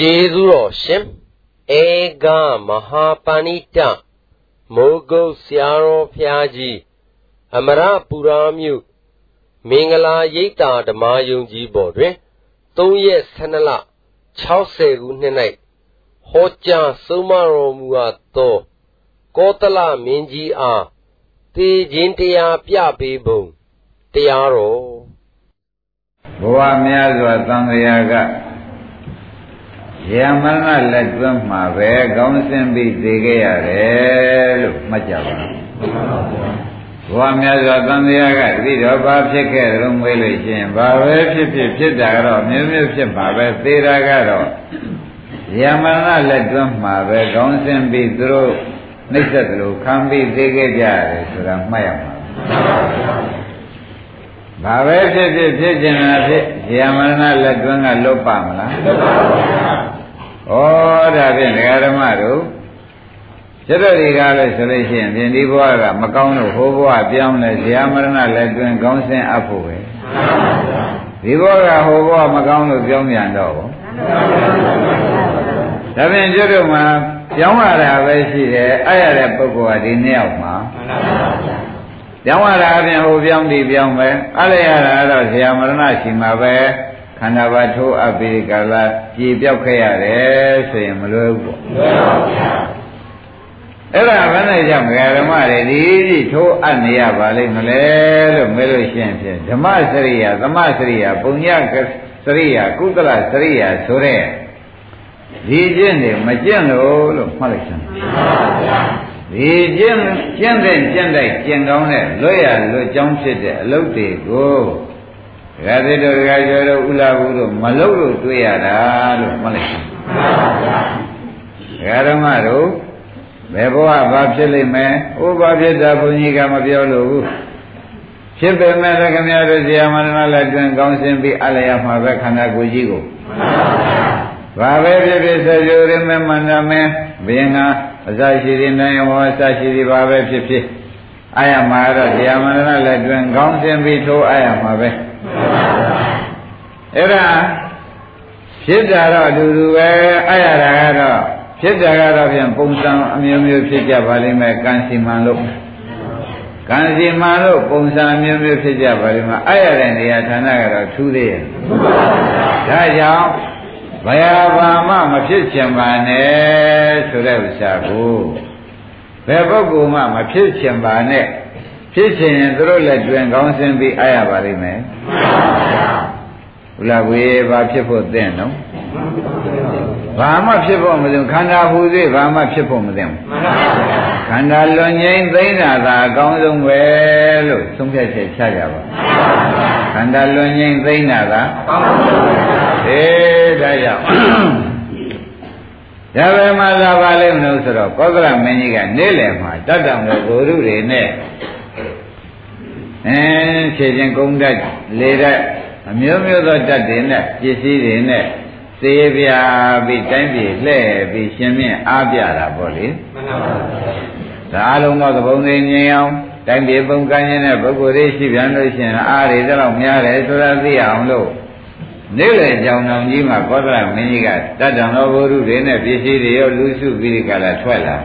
ကျေးဇူးတော်ရှင်ဧကမဟာပဏိတမိုးကုတ်ဆရာတော်ဖျားကြီးအမရပူရာမြို့မင်္ဂလာရိပ်သာဓမ္မယုံကြီးပေါ်တွင်3ရက်12လ60ခုနှစ်၌ဟောကြားဆုံးမတော်မူအပ်သောကောသလမင်းကြီးအားသေခြင်းတရားပြပေးပုံတရားတော်ဘဝများစွာသံဃာက ယမရဏလက်တွင်းမှာပဲကောင်းစင်ပြီးသိခဲ့ရတယ်လို့မှတ်ကြပါဘဝများစွာသံဃာကတတိတော်ဘာဖြစ်ခဲ့တယ်လို့မေးလို့ရှိရင်ဘာပဲဖြစ်ဖြစ်ဖြစ်တာကတော့မျိုးမျိုးဖြစ်မှာပဲသေတာကတော့ယမရဏလက်တွင်းမှာပဲကောင်းစင်ပြီးသူတို့နှိမ့်သက်တယ်လို့ခံပြီးသိခဲ့ကြရတယ်ဆိုတာမှတ်ရမှာဘာပဲဖြစ်ဖြစ်ဖြစ်ကျင်တာဖြစ်ဇာမရဏလက်တွင်းကလွတ်ပါမလားလွတ်ပါပါဘုရား ဩဒါဖြင့်ဒကာဓမ္မတို့ကျတော့ဒီကားလို့ဆိုလို့ရှိရင်ပြင်ဒီဘဝကမကောင်းလို့ဟိုဘဝပြောင်းလဲဇာမရဏလက်တွင်းကောင်းစင်အပ်ဖို့ပဲဒီဘဝကဟိုဘဝမကောင်းလို့ပြောင်းပြန်တော့ဘောဒါဖြင့်ကျတော့မှပြောင်းရတာပဲရှိတယ်အဲ့ရတဲ့ပုဂ္ဂိုလ်ကဒီနှစ်ယောက်မှာပြောင်းရတာအပြင်ဟိုပြောင်းဒီပြောင်းပဲအဲ့လေရတာတော့ဇာမရဏရှိမှာပဲ ခန္ဓာပါထိုးအပ်ပြီးကာလကြည်ပြောက်ခဲ့ရတယ်ဆိုရင်မလွယ်ဘူးပေါ့လွယ်ပါဗျာအဲ့ဒါဘယ်နဲ့ကြောင့်ဓမ္မတွေဒီကြီးထိုးအပ်နေရပါလိမ့်မလဲလို့မေးလို့ရှိရင်ဖြင့်ဓမ္မစရိယာသမစရိယာပုညစရိယာကုသလစရိယာဆိုတဲ့ဒီကျင့်နေမကျင့်လို့လို့မှတ်လိုက်စမ်းဒီကျင့်ကျင့်တဲ့ကျင့်တဲ့ကျင့်ကောင်းတဲ့လွတ်ရလွတ်ကြောင်းဖြစ်တဲ့အလုပ်တွေကို ဒကာသစ်တို့ဒကာကျော်တို့ဥလာဘူးတို့မလုပ်လို့တွေ့ရတာလို့မှတ်လိုက်စမ်းဒကာဓမ္မတို့ဘယ်ဘဝဘာဖြစ်လိမ့်မယ်။ဥပါဖြစ်တာဘုန်းကြီးကမပြောလို့ဘူး။ဖြစ်ပေမဲ့လည်းခင်ဗျားတို့ဇာမဏလည်းတွင်ကောင်းစင်ပြီးအလျာမှာပဲခန္ဓာကိုယ်ကြီးကိုဘာပဲဖြစ်ဖြစ်စေကြရမမန္တမင်းဘယင်ကအစရှိတဲ့နိုင်ဝအစရှိတဲ့ဘာပဲဖြစ်ဖြစ်အာရမှာတော့ဇာမဏလည်းတွင်ကောင်းစင်ပြီးထိုးအာရမှာပဲ အဲ့ဒါဖြစ်တာတော့အတူတူပဲအာရတာကတော့ဖြစ်တာကတော့ဖြင့်ပုံစံအမျိုးမျိုးဖြစ်ကြပါလိမ့်မယ်ကံစီမံလို့ကံစီမံလို့ပုံစံအမျိုးမျိုးဖြစ်ကြပါလိမ့်မယ်အဲ့ရတဲ့နေရာဌာနကတော့ထူးသေးရဲ့ဒါကြောင့်ဘယဘာမှမဖြစ်ချင်ပါနဲ့ဆိုတဲ့ဥစ္စာကိုဘယ်ပုဂ္ဂိုလ်မှမဖြစ်ချင်ပါနဲ့ ဖြစ်ချင်ရင်သူတို့လည်းတွင်ကောင်းစင်ပြီးအားရပါလိမ့်မယ်ဘုလားဝေဘာဖြစ်ဖို့သင့်နော်ဘာမှဖြစ်ဖို့မသိဘူးခန္ဓာဟူသေးဘာမှဖြစ်ဖို့မသိဘူးခန္ဓာလွန်ငိမ့်သိမ့်တာသာအကောင်းဆုံးပဲလို့သုံးဖြတ်ချက်ချကြပါခန္ဓာလွန်ငိမ့်သိမ့်တာသာအေးဒါကြောင့်ဒါပဲမှသာပါလိမ့်မလို့ဆိုတော့ကောသလမင်းကြီးကနေ့လယ်မှာတတ်တော်ကိုဂုရုတွေနဲ့ အဲခြေချင်းကုန်းတက်လေတက်အမျိုးမျိုးသောတတ်တွေနဲ့ပစ္စည်းတွေနဲ့သေးပြပြီးတိုင်းပြည်လှဲ့ပြီးရှင်မြင့်အားပြတာပေါ့လေမှန်ပါပါဒါအလုံးသောသဘုံတွေငြိမ်အောင်တိုင်းပြည်ပုံကမ်းခြင်းတဲ့ပုဂ္ဂိုလ်တွေရှိပြန်လို့ရှိရင်အားတွေတော့များတယ်ဆိုတာသိအောင်လို့နေ့လေကြောင်တော်ကြီးမှာကောသလမင်းကြီးကတတ္တံတော်ဘုရုတွေနဲ့ပစ္စည်းတွေရောလူစုပြီးဒီကလာထွက်လာ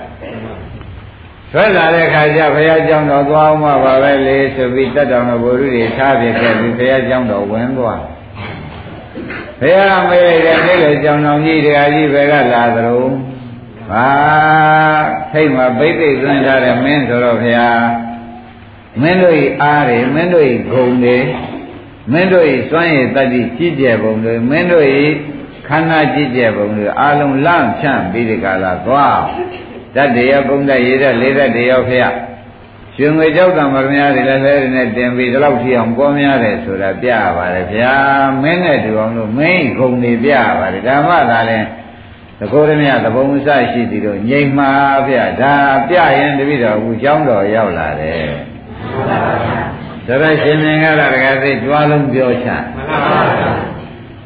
ထွက်လာတဲ့ခါကျဘုရားကျောင်းတော်သွားအောင်ပါပဲလေဆိုပြီးတတ္တံတော်ဘုရုတွေထားပြခဲ့ပြီးဘုရားကျောင်းတော်ဝင်သွားဘုရားမေးတဲ့နေ့လေကြောင်တော်ကြီးတရားကြီးဘယ်ကလာသလဲဟာထိတ်မှာဗိသိက်သွင်းထားတဲ့မင်းဆိုတော့ဘုရားမင်းတို့ဤအားတွေမင်းတို့ဤဂုံတွေမင်းတို့ဤစွမ်းရည်တတ္တိကြီးကျယ်ပုံတွေမင်းတို့ဤခန္ဓာကြီးကျယ်ပုံတွေအလုံးလန့်ဖြန့်ပြီးဒီကလာသွား တတ္တရပုံတရေတဲ့လေးတဲ့တရောဖျက်ရှင်ငွေကြောက်တံမရမများတွေလည်းလည်းနဲ့တင်ပြီးဒီလောက်ထိအောင်ပေါ်များတယ်ဆိုတာပြရပါတယ်ဗျာမင်းနဲ့တူအောင်လို့မင်းဂုံတွေပြရပါတယ်ဓမ္မသာလဲသကိုရမြသဘုံစရှိသည်တို့ငြိမ်မှာဗျာဒါပြရင်တပိတော်ဘူးကျောင်းတော်ရောက်လာတယ်ဒါရရှင်မြင်ကလည်းတကယ်သိကြွားလုံးပြောချမှန်ပါပါ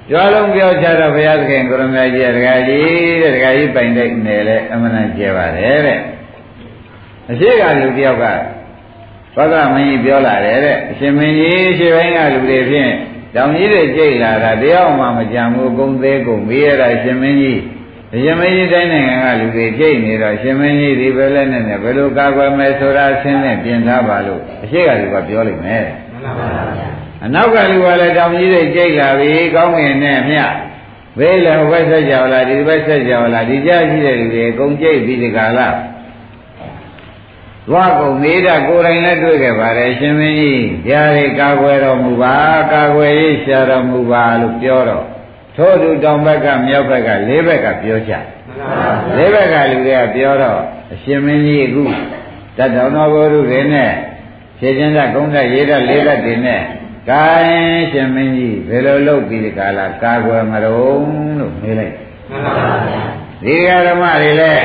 ကြွားလုံးပြောချတော့ဘုရားသခင်ကိုရမကြီးတကယ်ကြီးတဲ့တကယ်ကြီးပိုင်တဲ့နယ်လဲအမှန်တန်ကျဲပါတယ်တဲ့အရှိကလူတယောက်ကသောတာမင်းကြီးပြောလာတယ်တဲ့အရှင်မင်းကြီးရှေ့ပိုင်းကလူတွေဖြင့်တောင်ကြီးတွေကြိတ်လာတာတရားမှမကြံဘူးကုံသေးကုံပြီးရတာရှင်မင်းကြီးရှင်မင်းကြီးတိုင်းနိုင်ငံကလူတွေကြိတ်နေတော့ရှင်မင်းကြီးဒီပဲလဲနဲ့နဲ့ဘယ်လိုကာကွယ်မယ်ဆိုတာဆင်းနဲ့ပြင်ထားပါလို့အရှိကလူကပြောလိုက်မယ် အနောက်ကလူကလည်းတောင်ကြီးတွေကြိတ်လာပြီကောင်းငင်နဲ့မြဘေးလည်းဟိုဘက်ဆက်ကြော်လာဒီဘက်ဆက်ကြော်လာဒီကြားရှိတဲ့လူတွေအကုန်ကြိတ်ပြီးဒီကလာသွားကုန်နေတာကိုယ်တိုင်လည်းတွေ့ခဲ့ပါတယ်ရှင်မင်းကြီးရားတွေကာကွယ်တော်မူပါကာကွယ်ရေးရှာတော်မူပါလို့ပြောတော့ထို့သူတောင်ဘက်ကမြောက်ဘက်ကလေးဘက်ကပြောကြလေးဘက်ကလူတွေကပြောတော့အရှင်မင်းကြီးအခုတတ်တော်တော်ဘုရုတွေနဲ့ဖြည့်ချင်းတဲ့ကုန်းတဲ့ရေးတဲ့လေးလက်တွေနဲ့ ကိုင်းရှင်မင်းကြီးဘယ်လိုလုပ်ပြီးဒီကလာကာကွယ်မတော်လို့မေးလိုက်ဒီဃာဓမ္မတွေလည်း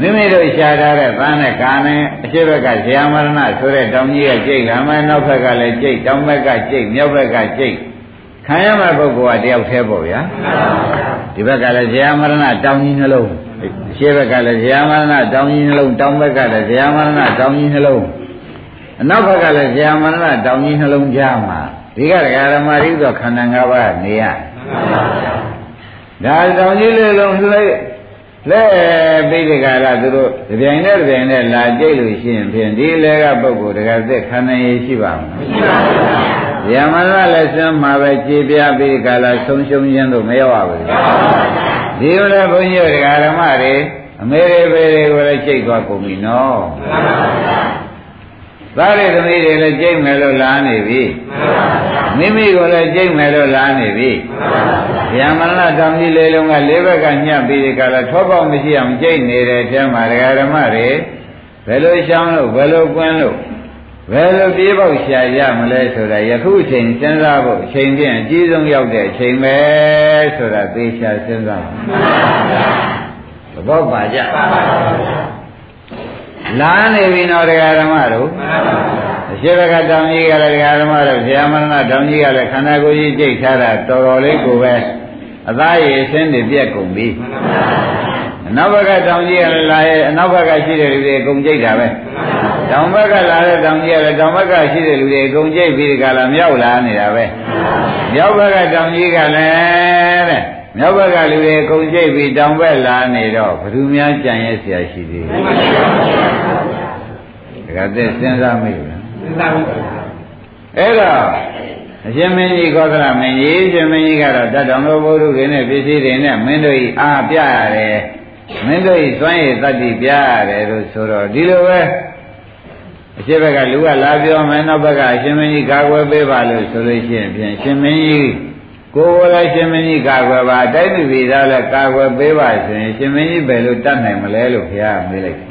မိမိတို့ရှားထားတဲ့သားနဲ့ကာနဲ့အရှိဘက်ကဇေယမရဏဆိုတဲ့တောင်ကြီးကကြိတ်လာမယ်နောက်ဘက်ကလည်းကြိတ်တောင်ဘက်ကကြိတ်မြောက်ဘက်ကကြိတ်ခံရမယ့်ပုဂ္ဂိုလ်ကတယောက်တည်းပေါ့ဗျာဒီဘက်ကလည်းဇေယမရဏတောင်ကြီးနှလုံးအရှိဘက်ကလည်းဇေယမရဏတောင်ကြီးနှလုံးတောင်ဘက်ကလည်းဇေယမရဏတောင်ကြီးနှလုံး အနောက်ဘက်ကလည်းဇေယမရဏတောင်ကြီးနှလုံးကြားမှာဒီကဒကာရမရိသောခန္ဓာ၅ပါးနေရဒါတောင်ကြီးလေးလုံးလှည့်လဲပိဋကလာသူတို့ကြပြိုင်နဲ့ကြပြိုင်နဲ့လာကြိတ်လို့ရှိရင်ဖြင့်ဒီလေကပုဂ္ဂိုလ်တကယ်သက်ခန္ဓာရည်ရှိပါမလားမရှိပါဘူးဗျာမရလည်းစမ်းမှာပဲကြည်ပြပိဋကလာဆုံးရှုံးခြင်းတို့မရောက်ပါဘူးဒီလိုလဲဘုန်းကြီးတို့ဓမ္မတွေအမေရိပေတွေကိုလည်းကြိတ်သွားကုန်ပြီနော် သားရသမီးတွေလည်းကြိတ်မယ်လို့လာနေပြီမိမိကိုလည်းကြိတ်မယ်လို့လာနေပြီဗျာမရဏတောင်ကြီးလေးလုံးကလေးဘက်ကညှပ်ပြီးဒီကလာထောပေါက်မရှိအောင်ကြိတ်နေတဲ့အထဲမှာဒကာဓမ္မတွေဘယ်လိုရှောင်းလို့ဘယ်လိုကွင်းလို့ဘယ်လိုပြေးပေါက်ရှာရမလဲဆိုတာယခုအချိန်စဉ်းစားဖို့အချိန်ပြည့်အကြီးဆုံးရောက်တဲ့အချိန်ပဲဆိုတာသေချာစဉ်းစားပါသဘောပါကြ လာနေပြီနော်ဒကာဓမ္မတို့အရှိဘကတောင်ကြီးကလည်းဒကာဓမ္မတို့ဆရာမရဏတောင်ကြီးကလည်းခန္ဓာကိုယ်ကြီးကြိတ်ထားတာတော်တော်လေးကိုပဲအသားရည်အဆင်းတွေပြက်ကုန်ပြီအနောက်ဘက်ကတောင်ကြီးကလည်းလာရဲ့အနောက်ဘက်ကရှိတဲ့လူတွေအကုန်ကြိတ်တာပဲတောင်ဘက်ကလာတဲ့တောင်ကြီးကလည်းတောင်ဘက်ကရှိတဲ့လူတွေအကုန်ကြိတ်ပြီးဒီကလာမြောက်လာနေတာပဲမြောက်ဘက်ကတောင်ကြီးကလည်းတဲ့ မြောက်ဘက်ကလူတွေအကုန်ကြိတ်ပြီးတောင်ဘက်လာနေတော့ဘယ်သူများကြံရဲ့ဆရာရှိသေးလဲဒါကသက်စဉ်းစားမိဘူးလားစဉ်းစားဘူးအဲ့တော့အရှင်မင်းကြီးကောသလမင်းကြီးအရှင်မင်းကြီးကတော့တတ်တော်ဘုရုတွေနဲ့ပစ္စည်းတွေနဲ့မင်းတို့ဤအားပြရတယ်မင်းတို့ဤစွမ်းရည်တတ္တိပြရတယ်လို့ဆိုတော့ဒီလိုပဲအရှိဘက်ကလူကလာပြောမယ်နောက်ဘက်ကအရှင်မင်းကြီးကာကွယ်ပေးပါလို့ဆိုလို့ရှိရင်ဖြင့်ရှင်မင်းကြီး ကိုယ်လည်းရှင်မင်းကြီးကာကွယ်ပါတိုက်သူပြည်သားလည်းကာကွယ်ပေးပါဆိုရင်ရှင်မင်းကြီးဘယ်လိုတတ်နိုင်မလဲလို့ဘုရားမေးလိုက်တယ်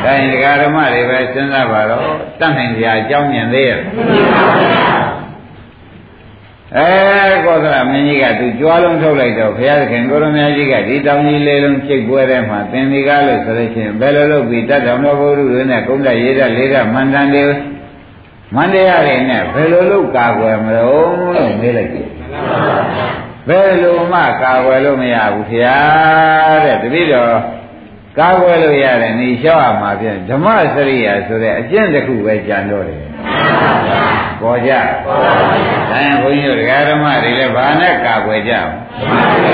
။ဒါရင်ဒကာဓမ္မတွေပဲစဉ်းစားပါတော့တတ်နိုင်ကြအကြောင်းမြင်သေးရဲ့အဲကောသလမင်းကြီးကသူကြွားလုံးထုတ်လိုက်တော့ဘုရားသခင်ကိုရမကြီးကဒီတောင်ကြီးလေးလုံးချိတ်ပွဲထဲမှာသင်္ဒီကားလို့ဆိုလို့ရှိရင်ဘယ်လိုလုပ်ပြီးတတ်တော်တော်ဘုရုတွေနဲ့ကုန်းတက်ရေးတက်လေးတက်မန္တန်တွေမန္တရားတွေနဲ့ဘယ်လိုလုပ်ကာကွယ်မလို့လို့မေးလိုက်တယ် ဘယ်လိုမှကာကွယ်လို့မရဘူးခင်ဗျာတဲ့တပည့်တော်ကာကွယ်လို့ရတယ်နေလျှောက်ရမှာဖြင့်ဓမ္မစရိယာဆိုတဲ့အကျင့်တစ်ခုပဲကြံတော့တယ်ပေါ်ကြပေါ်ပါဘူး။ဒါရင်ဘုန်းကြီးတို့ဓမ္မတွေလည်းဘာနဲ့ကာကွယ်ကြမလဲ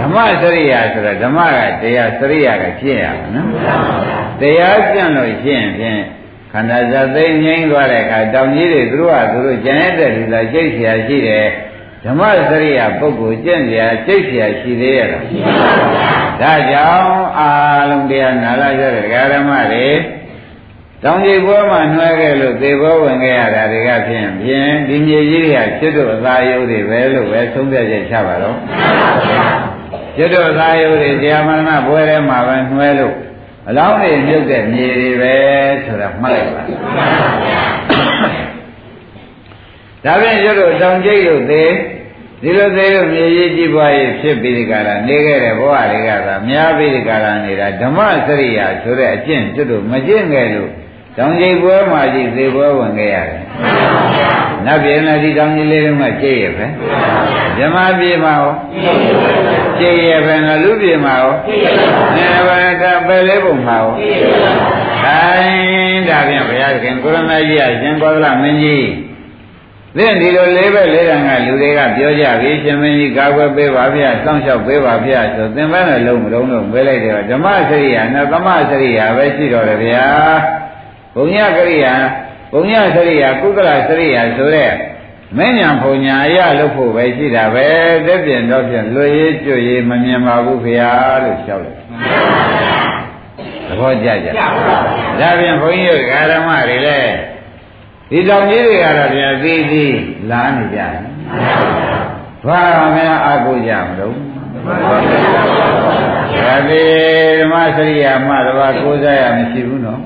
ဓမ္မစရိယာဆိုတာဓမ္မကတရားစရိယာကကျင့်ရမှာနော်။တရားကျင့်လို့ကျင့်ဖြင့် ခန္ဓာဇသိငြိမ်းသွားတဲ့အခါတောင်ကြီးတွေသူတို့ကသူတို့ကျန်တဲ့လူလာကျိတ်เสียရှိတယ်ဓမ္မစရိယာပုဂ္ဂိုလ်ကျင့်เสียကျိတ်เสียရှိသေးရဲ့လားရှိပါဘူးဒါကြောင့်အာလုံးတရားနာလာကြတဲ့ဓမ္မတွေတောင်ကြီးဘွဲမှာနှွဲခဲ့လို့သေဘောဝင်ခဲ့ရတာတွေကဖြင့်ဖြင့်ဒီမြေကြီးတွေကကျွတ်တို့အသာယုတွေပဲလို့ပဲသုံးပြချက်ချပါတော့ကျွတ်တို့အသာယုတွေဇာမရဏဘွဲထဲမှာပဲနှွဲလို့ အလောင်းတွေမြုပ်တဲ့မြေတွေပဲဆိုတာမှတ်လိုက်ပါဒါဖြင့်ကျွတ်တို့တောင်ကြီးတို့သေဒီလိုသေးလို့မြေကြီးကြည့်ပွားရေးဖြစ်ပြီးဒီကလာနေခဲ့တဲ့ဘဝတွေကသာများပြီးဒီကလာနေတာဓမ္မစရိယာဆိုတဲ့အကျင့်ကျွတ်တို့မကျင့်ခဲ့လို့ တောင်ကြီးပွဲမှာကြီးသေပွဲဝင်ခဲ့ရတယ်။နတ်ပြည်နဲ့ဒီတောင်ကြီးလေးလုံးကကြည့်ရပဲ။ဇမပြည်မှာရောကြည့်ရပဲငါလူပြည်မှာရောနေပါကပဲလေးပုံမှာရောတိုင်းဒါဖြင့်ဘုရားခင်ကိုရမကြီးအရှင်ကောသလမင်းကြီးသင်ဒီလိုလေးပဲလေးတန်ကလူတွေကပြောကြပြီရှင်မင်းကြီးကာကွယ်ပေးပါဗျာစောင့်ရှောက်ပေးပါဗျာဆိုသင်ပန်းနဲ့လုံးမလုံးလို့မေးလိုက်တယ်ဓမ္မစရိယာနဲ့သမစရိယာပဲရှိတော့တယ်ဗျာ ဘုံညကရိယာဘုံညစရိယာကုသလစရိယာဆိုတဲ့မင်းညာဘုံညာအရလို့ဖို့ပဲရှိတာပဲတက်ပြင်တော့ပြင်လွေရေးကျွရေးမမြင်ပါဘူးခင်ဗျာလို့လျှောက်လိုက်သဘောကျကြဒါပြင်ဘုန်းကြီးတို့ဓမ္မတွေလည်းဒီတောင်ကြီးတွေကတော့ပြန်ပြီးပြီးလာနေကြတယ်ဘာမှမအားကိုကြမလို့ ဒါပေဓမ္မစရိယာမှတပါးကိုးစားရမရှိဘူးနော်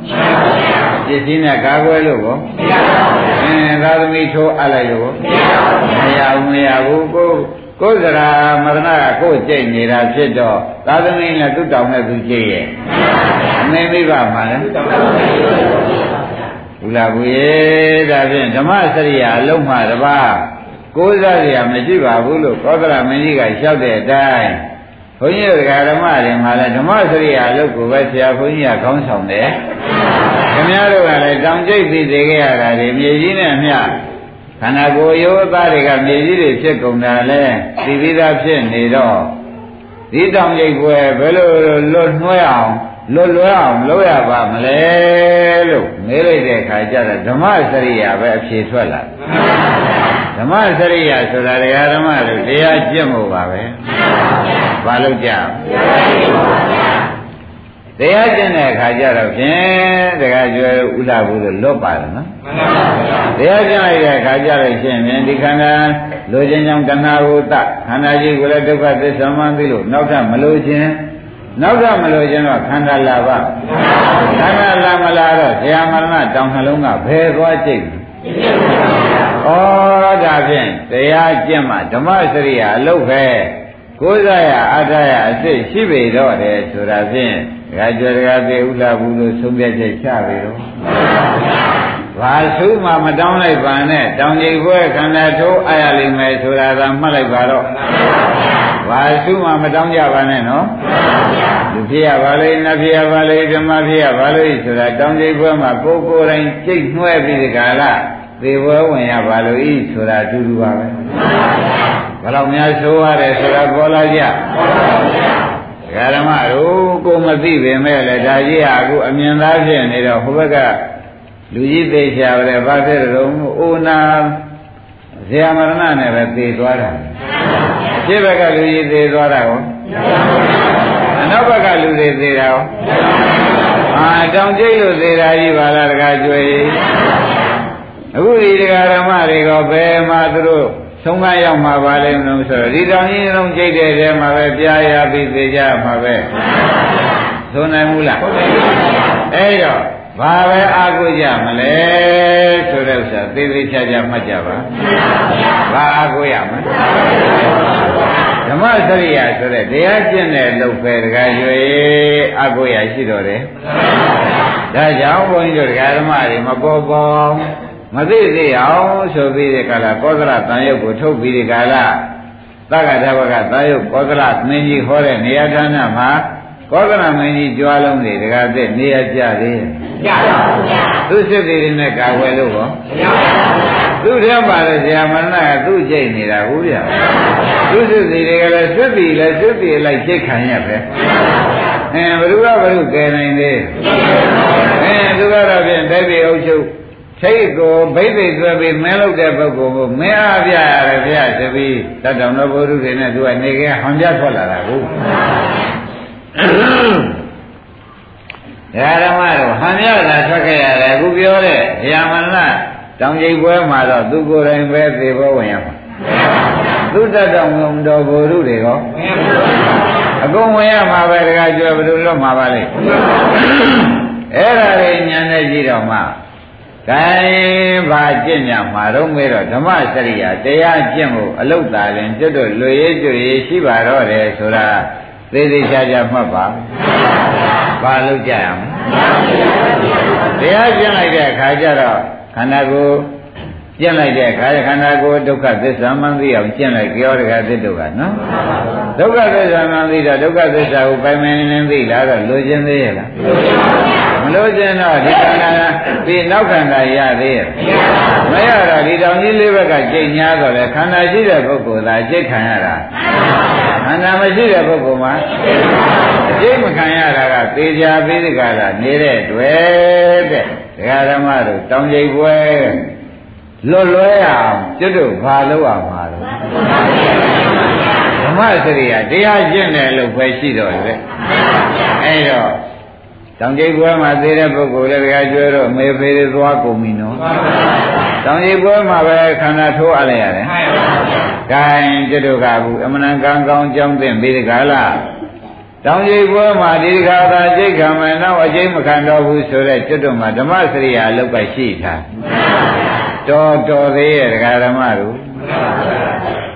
ပစ္စည်းနဲ့ကာကွယ်လို့ကောအင်းသာသမီထိုးအပ်လိုက်လို့မရဘူးမရဘူးကိုကိုယ်စရာမရဏကကိုယ်ကြိတ်နေတာဖြစ်တော့သာသမီနဲ့သူ့တောင်နဲ့သူကြိတ်ရဲ့အမေမိဘမှာလဲဘူးလားဘူးရဲ့ဒါဖြင့်ဓမ္မစရိယာအလုံးမှတပါးကိုးစားရမရှိပါဘူးလို့ကောသလမင်းကြီးကလျှောက်တဲ့အတိုင်း ဘုန်းကြီးတို့ဓမ္မတွေမှာလည်းဓမ္မစရိယာအလုပ်ကိုပဲဆရာဘုန်းကြီးကခေါင်းဆောင်တယ်ခင်ဗျားတို့ကလည်းတောင်ကျိတ်သိသေးခဲ့ရတာဒီမြေကြီးနဲ့မျှခန္ဓာကိုယ်ရိုးသားတွေကမြေကြီးတွေဖြစ်ကုန်တာလဲသိပြီးသားဖြစ်နေတော့ဒီတောင်ကျိတ်ပွဲဘယ်လိုလွတ်နှွဲအောင်လွတ်လွဲအောင်လုပ်ရပါမလဲလို့မေးလိုက်တဲ့အခါကျတော့ဓမ္မစရိယာပဲအဖြေထွက်လာဓမ္မစရိယာဆိုတာတရားဓမ္မလို့တရားကျင့်ဖို့ပါပဲ ဘာလို့ကြတရားကျင့်တဲ့အခါကျတော့ဖြင့်တရားကျွဲဥလာဘူးလို့လွတ်ပါတယ်နော်တရားကျင့်လိုက်တဲ့အခါကျတော့ရှင်ဖြင့်ဒီခန္ဓာလိုခြင်းကြောင့်တဏှာကိုတခန္ဓာကြီးကိုလည်းဒုက္ခသစ္စာမှသိလို့နောက်ထပ်မလိုခြင်းနောက်တော့မလို့ခြင်းတော့ခန္ဓာလာပါခန္ဓာလာမလာတော့ဇာမရဏတောင်နှလုံးကဘယ်သွားကြိတ်ဩဒါဖြင့်တရားကျင့်မှဓမ္မစရိယာအလုပ်ပဲ ကိုးစားရအထာရအစ်စ်ရှိပေတော့တယ်ဆိုတာဖြင့်ဒကာကျော်ဒကာသေးဥလာဘူးလို့ဆုံးဖြတ်ချက်ချပြီတော့ဘာသုမှမတောင်းလိုက်ပါနဲ့တောင်ကြီးခွဲခန္ဓာထိုးအားရလိမ့်မယ်ဆိုတာကမှတ်လိုက်ပါတော့ဘာသုမှမတောင်းကြပါနဲ့နော်လူဖြစ်ရပါလေနတ်ဖြစ်ရပါလေဓမ္မဖြစ်ရပါလေဆိုတာတောင်းကြီးခွဲမှာကိုယ်ကိုယ်တိုင်ကြိတ်နှွဲပြီးဒီကလာ သေဘွယ်ဝင်ရပါလို့ဤဆိုတာအတူတူပါပဲဘယ်တော့များဆိုရတယ်ဆိုတာပေါ်လာကြဓမ္မတို့ကိုမသိပေမဲ့လည်းဒါကြီးဟာအခုအမြင်သားဖြစ်နေတော့ဟိုဘက်ကလူကြီးသေးချာပဲဘာဖြစ်လို့အိုနာဇေယမရဏနဲ့ပဲသေသွားတာရှေ့ဘက်ကလူကြီးသေသွားတာရောအနောက်ဘက်ကလူတွေသေတာရောအာတောင်ကျိတ်လို့သေတာကြီးပါလားတကားကျွေး အခုဒီတရားဓမ္မတွေကဘယ်မှာသူတို့ဆုံးမရောက်မှာပါလိမ့်မလို့ဆိုတော့ဒီတောင်ကြီးလုံးကြိတ်တဲ့ထဲမှာပဲပြားရပြီးသေကြမှာပဲသုံးနိုင်ဘူးလားအဲ့တော့ဘာပဲအားကိုးကြမလဲဆိုတဲ့ဥစ္စာသေသေးချာချာမှတ်ကြပါဘာအားကိုးရမလဲဓမ္မစရိယာဆိုတဲ့တရားကျင့်တဲ့လုပ်ပဲတကားရွေအားကိုးရရှိတော်တယ်ဒါကြောင့်ဘုန်းကြီးတို့တရားဓမ္မတွေမပေါ်ပေါ် မသိသေးအောင်ဆိုပြီးဒီကလာကောသလတန်ရုပ်ကိုထုတ်ပြီးဒီကလာသက္ကထဘကတန်ရုပ်ကောသလမင်းကြီးဟောတဲ့နေရာဌာနမှာကောသလမင်းကြီးကြွားလုံးတွေတကားတဲ့နေရာကြသေးကြပါဘူးဗျာသူစစ်သေးတွေနဲ့ကာဝယ်လို့ဟောမရပါဘူးဗျာသူထဲပါလေဆရာမဏကသူ့ကြိတ်နေတာဟုတ်ဗျာသူစစ်သေးတွေကလည်းစစ်ပြီးလည်းစစ်ပြီးလိုက်ကြိတ်ခံရပဲအဲဘ누구ကဘ누구ကယ်နိုင်သေးအဲသူကတော့ဖြင့်တိုက်ပြေအုပ်ချုပ် ထိတ်ကိုဘိသိက်သွဲပြီးမင်းလုပ်တဲ့ပုဂ္ဂိုလ်ကိုမင်းအားပြရတယ်ဗျာတပီးတတ်တော်တော်ဘုရုတွေနဲ့သူကနေကဟောင်ပြထွက်လာတာကိုဓမ္မတို့ဟန်ရတာထွက်ခဲ့ရတယ်အခုပြောတဲ့ဇာမဏတောင်ကျိပွဲမှာတော့သူကိုယ်တိုင်ပဲသေဘောဝင်ရမှာသူတတ်တော်ငုံတော်ဘုရုတွေရောအကုန်ဝင်ရမှာပဲတခါကျွဲဘယ်လိုလွတ်မှာပါလဲအဲ့ဒါလေးညာနဲ့ကြည့်တော့မှ ကဲဘာကျင့်ကြမှာတော့မေးတော့ဓမ္မစရိယာတရားကျင့်ဖို့အလုတ်သားရင်ကျွတ်တို့လွေရေးကျွေရေးရှိပါတော့တယ်ဆိုတာသေးသေးချာချာမှတ်ပါဘာလို့ကြရမလဲတရားကျင့်လိုက်တဲ့အခါကျတော့ခန္ဓာကိုယ် ကျင့်လိုက်တဲ့ခါခန္ဓာကိုယ်ဒုက္ခသစ္စာမှန်သိအောင်ကျင့်လိုက်ကြောတကသစ္တုကနော်ဒုက္ခသစ္စာမှန်သိတော့ဒုက္ခသစ္စာကိုပိုင်ပိုင်နေသိလာတော့လိုချင်သေးရဲ့လားမလိုချင်တော့ဒီခန္ဓာပြီးနောက်ခန္ဓာရသေးရဲ့မရတော့ဒီတောင်ကြီးလေးဘက်ကကြိတ်ညာတော့လေခန္ဓာရှိတဲ့ပုဂ္ဂိုလ်သာကြိတ်ခံရတာခန္ဓာမရှိတဲ့ပုဂ္ဂိုလ်မှာကြိတ်မခံရတာကသေချာပြီးဒီကလာနေတဲ့တွေ့တဲ့ဒကာဓမ္မတို့တောင်ကြိတ်ပွဲ လွတ်လွဲအောင်ကျွတ်တို့ဘာလို့အောင်မှာတော့ဓမ္မစရိယတရားကျင့်တယ်လို့ပဲရှိတော့လေအဲ့တော့တောင်ကျိတ်ပွဲမှာသေးတဲ့ပုဂ္ဂိုလ်လည်းတရားကျွဲတော့မေဖေတွေသွားကုန်ပြီနော်တောင်ကျိတ်ပွဲမှာပဲခန္ဓာထိုးအပ်လိုက်ရတယ်ဂိုင်းကျွတ်တို့ကဘူးအမှန်တန်ကောင်းကောင်းကြောင်းသိပြီးဒီကလာတောင်ကြီးပွဲမှာဒီခါသာကြိတ်ခံမယ်နောက်အကျိမခံတော့ဘူးဆိုတဲ့ကျွတ်တို့မှာဓမ္မစရိယာအလုပ်ပဲရှိတာ တော်တော်သေးရဲ့ဒကာဓမ္မတို့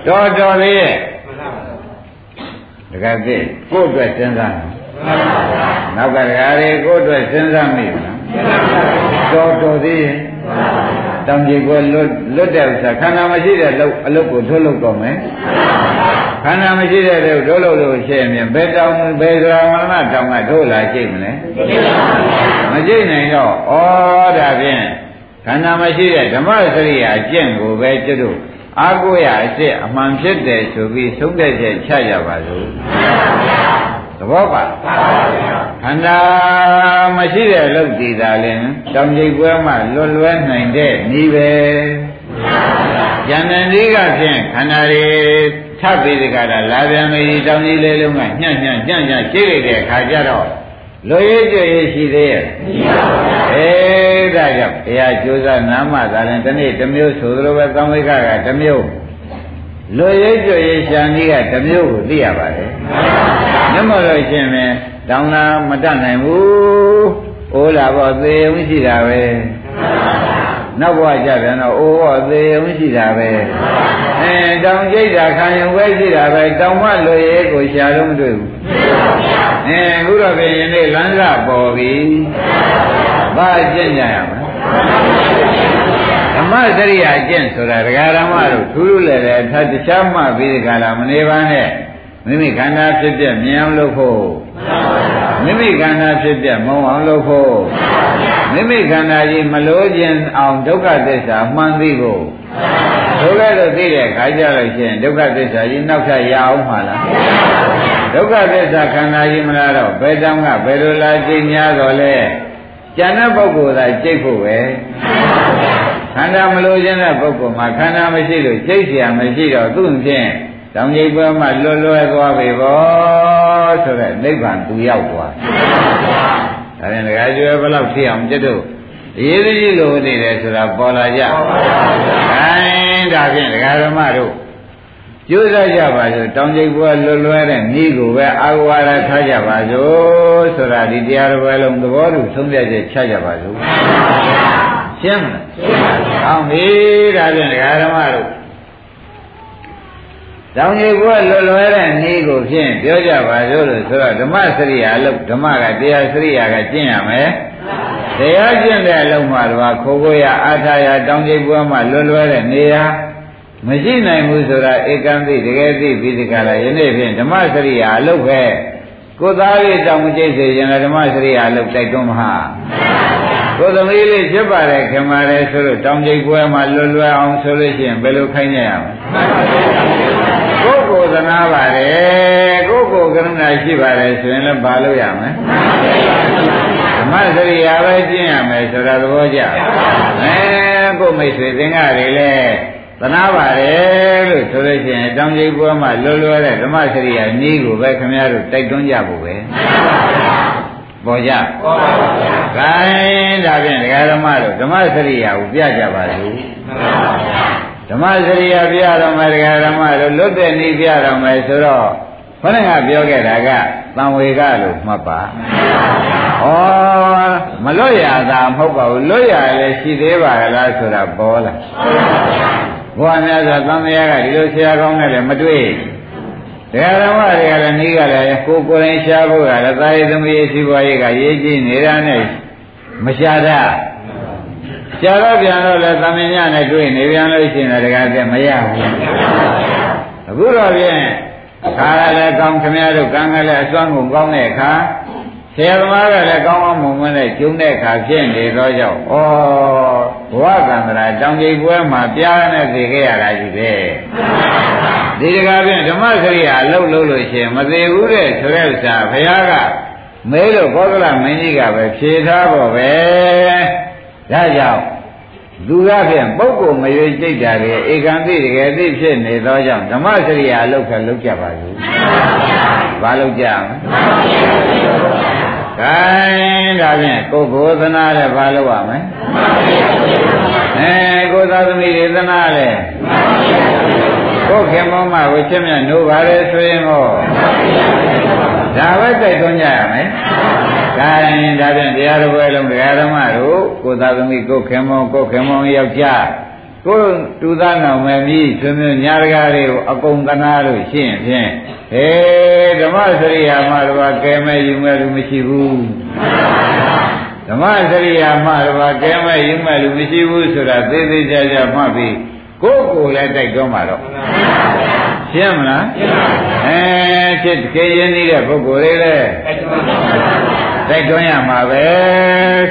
တော်တော်သေးရဲ့ဒကာသိကိုယ့်အတွက်စဉ်းစားတယ်နောက်ကဒကာတွေကိုယ့်အတွက်စဉ်းစားမိလားတော်တော်သေးရဲ့တောင်ကြီးကလွတ်လွတ်တဲ့ဥစ္စာခန္ဓာမရှိတဲ့လုပ်အလုပ်ကိုထုတ်လုပ်တော့မယ်ခန္ဓာမရှိတဲ့လုပ်ထုတ်လုပ်လို့ရှိရင်ဘယ်တောင်ဘယ်သောမရဏတောင်ကထိုးလာရှိမလဲမရှိနိုင်တော့ဩဒါဖြင့် ခန္ဓာမရှိတဲ့ဓမ္မစရိယာအကျင့်ကိုပဲကျွတ်တို့အာကိုရအစ်စ်အမှန်ဖြစ်တယ်ဆိုပြီးသုံးတဲ့ချက်ချကြပါစို့သဘောပါခန္ဓာမရှိတဲ့လုတ်တည်တာလည်းတောင်ကျိတ်ပွဲမှာလွတ်လွဲနိုင်တဲ့ဤပဲဉာဏ်နဲ့ဤကဖြင့်ခန္ဓာတွေထပ်ပြီးဒီကရာလာပြန်ပြီတောင်ကြီးလေးလုံးကညံ့ညံ့ညံ့ညံ့ရှိလိုက်တဲ့အခါကျတော့ လွရည်ကြွရည်ရှိသေးရဲ့အေးဒါကြောင့်တရားကျိုးစားနာမသာရင်ဒီနေ့တစ်မျိုးဆိုသလိုပဲသံဝိကကတစ်မျိုးလွရည်ကြွရည်ရှာနည်းကတစ်မျိုးကိုသိရပါတယ်မျက်မှောက်လို့ရှင်မယ်တောင်းတာမတတ်နိုင်ဘူးအိုးလာတော့သေုံရှိတာပဲနော က်ဘဝကြပြန်တော့အိုးဟောသေုံရှိတာပဲအဲတောင်ကြိတ်တာခံရင်ဝဲရှိတာပဲတောင်မလွရည်ကိုရှာလို့မတွေ့ဘူးအဲအခုတော့ပြင်ရင်လေးလမ်းစပေါ်ပြီဘာကျင့်ကြရမလဲဓမ္မစရိယာကျင့်ဆိုတာဒကာရမတို့ထူးထူးလည်းလည်းထပ်တခြားမှပြီးဒီကလာမနေပါနဲ့မိမိခန္ဓာဖြစ်ပြမြင်အောင်လုပ်ဖို့မိမိခန္ဓာဖြစ်ပြမုံအောင်လုပ်ဖို့ မိမိခန္ဓာကြီးမလို့ခြင်းအောင်ဒုက္ခသစ္စာမှန်သိဖို့ဒုက္ခလို့သိတဲ့ခါကြလို့ရှိရင်ဒုက္ခသစ္စာကြီးနောက်ထပ်ရအောင်မှာလားဒုက္ခသစ္စာခန္ဓာကြီးမလားတော့ဘယ်တောင်ကဘယ်လိုလားသိများတော့လဲကျန်တဲ့ပုဂ္ဂိုလ်သာကြိတ်ဖို့ပဲခန္ဓာမလို့ခြင်းတဲ့ပုဂ္ဂိုလ်မှာခန္ဓာမရှိလို့ကြိတ်เสียမရှိတော့သူ့ဖြင့်တောင်ကြီးပွဲမှာလွတ်လွဲသွားပြီဗောဆိုတဲ့နိဗ္ဗာန်သူရောက်သွား ဒါရင်ဒကာကျွဲဘယ်လောက်ဖြစ်အောင်ကျွတ်တို့ရေးသကြီးလိုနေတယ်ဆိုတာပေါ်လာကြ။အဲဒါဖြင့်ဒကာဓမ္မတို့ကျိုးစားကြပါစို့တောင်ကျိတ်ပွဲလွတ်လွဲတဲ့ဤကိုပဲအာဝါဒထားကြပါစို့ဆိုတာဒီတရားတော်ပဲလုံးသဘောတူဆုံးဖြတ်ချက်ချကြပါစို့။ရှင်းမလား။ရှင်းပါဗျာ။ဟောင်းပြီဒါဖြင့်ဒကာဓမ္မတို့ တောင်ကြီးကလွယ်လွယ်တဲ့နည်းကိုဖြင့်ပြောကြပါစို့လို့ဆိုတော့ဓမ္မစရိယာလို့ဓမ္မကတရားစရိယာကကျင့်ရမယ်တရားကျင့်တဲ့အလုံးမှာတော့ခိုးခိုးရအာထာရတောင်ကြီးပွဲမှာလွယ်လွယ်တဲ့နေရာမရှိနိုင်ဘူးဆိုတာဧကံသိတကယ်သိပြီးဒီကလာယနေ့ဖြင့်ဓမ္မစရိယာအလုပ်ပဲကိုသားလေးတောင်မကျိတ်စေရင်ဓမ္မစရိယာအလုပ်တိုက်တွန်းမဟာကိုသမီးလေးဖြစ်ပါတယ်ခင်ပါတယ်ဆိုလို့တောင်ကျိတ်ပွဲမှာလွယ်လွယ်အောင်ဆိုလို့ရှိရင်ဘယ်လိုခိုင်းကြရမလဲ ကိုယ်ကိုသနာပါတယ်ကိုယ်ကိုကရုဏာရှိပါတယ်ဆိုရင်လည်းဘာလို့ရမလဲဓမ္မစရိယာပဲကျင့်ရမယ်ဆိုတာသဘောကျအဲကိုယ်မိတ်ဆွေသင်္ဃတွေလည်းသနာပါတယ်လို့ဆိုလို့ရှိရင်တောင်ကြီးပွဲမှာလွယ်လွယ်တဲ့ဓမ္မစရိယာနည်းကိုပဲခင်ဗျားတို့တိုက်တွန်းကြဖို့ပဲပေါ်ကြပေါ်ပါပါဗျာ။ခိုင်းဒါဖြင့်ဒကာဓမ္မတို့ဓမ္မစရိယာကိုပြကြပါစို့။မှန်ပါဗျာ။ ဓမ္မစရိယာပြတော်မယ်ဒကာဓမ္မတို့လွတ်တဲ့နည်းပြတော်မယ်ဆိုတော့ခொနကပြောခဲ့တာကသံဝေကလို့မှတ်ပါ။ဩမလွတ်ရတာမဟုတ်ပါဘူးလွတ်ရလည်းရှိသေးပါလားဆိုတာပေါ်လာ။ဘုရားများဆိုသံဃာကဒီလိုဆရာကောင်းနဲ့လည်းမတွေ့တရားဓမ္မတွေကလည်းနှီးကလည်းကိုကိုယ်တိုင်ရှားဖို့ကလည်းသာယသမီးစီးပွားရေးကရေးကြည့်နေတာနဲ့မရှာတာ ကြာတော့ပြန်တော့လဲသမင်ညနဲ့တွေ့နေပြန်လို့ရှိရင်တကားတဲ့မရဘူးအခုတော့ဖြင့်ခါရလည်းကောင်းခမရတို့ကံကလည်းအစွမ်းကုန်ကောင်းတဲ့အခါဆရာသမားကလည်းကောင်းကောင်းမွန်မွန်နဲ့ကျုံတဲ့အခါဖြစ်နေသောကြောင့်ဩဘဝကံတရာတောင်ကြီးပွဲမှာပြားနဲ့သိခဲ့ရတာကြီးပဲဒီတကားဖြင့်ဓမ္မစရိယာအလုပ်လုပ်လို့ရှိရင်မသေးဘူးတဲ့ဆိုတဲ့ဥစ္စာဘုရားကမဲလို့ဘောဂလမင်းကြီးကပဲဖြေထားဖို့ပဲ ဒါကြောင့်လူကဖြင့်ပုဂ္ဂိုလ်မရွေကြိတ်တာလေဧကံသိတကယ်သိဖြစ်နေသောကြောင့်ဓမ္မစရိယာအလုပ်ကလုပ်ကြပါစို့ဘာလုပ်ကြမလဲဒါဖြင့်ကိုယ်ကိုယ်သနာတဲ့ဘာလုပ်ရမလဲအဲကိုယ်သာသမီတွေသနာတဲ့ ကိုယ်ခင်မောမဝိချက်မြတ်နိုးပါလေဆိုရင်ဟောဒါပဲတိုက်တွန်းကြရမယ်။ဒါရင်ဒါဖြင့်တရားတော်ပဲလုံးတရားဓမ္မတို့ကိုသာသမီကိုခင်မောကိုခင်မောယောက်ျားကိုတူသားနောင်မယ်မြည်ဆွေမျိုးညာတကားတွေကိုအကုန်သနာလို့ရှိရင်ဖြင့်ဟေးဓမ္မစရိယာမတော်ကဲမဲ့ယူမဲ့လူမရှိဘူးဓမ္မစရိယာမတော်ကဲမဲ့ယူမဲ့လူမရှိဘူးဆိုတာသေးသေးချာချာမှတ်ပြီး ကိုယ်ကိုယ်လည်းတိုက်တွန်းပါတော့ရှင်းမလားရှင်းပါပြီအဲဖြစ်ခေရင်းနေတဲ့ပုဂ္ဂိုလ်တွေလည်းတိုက်တွန်းရမှာပဲ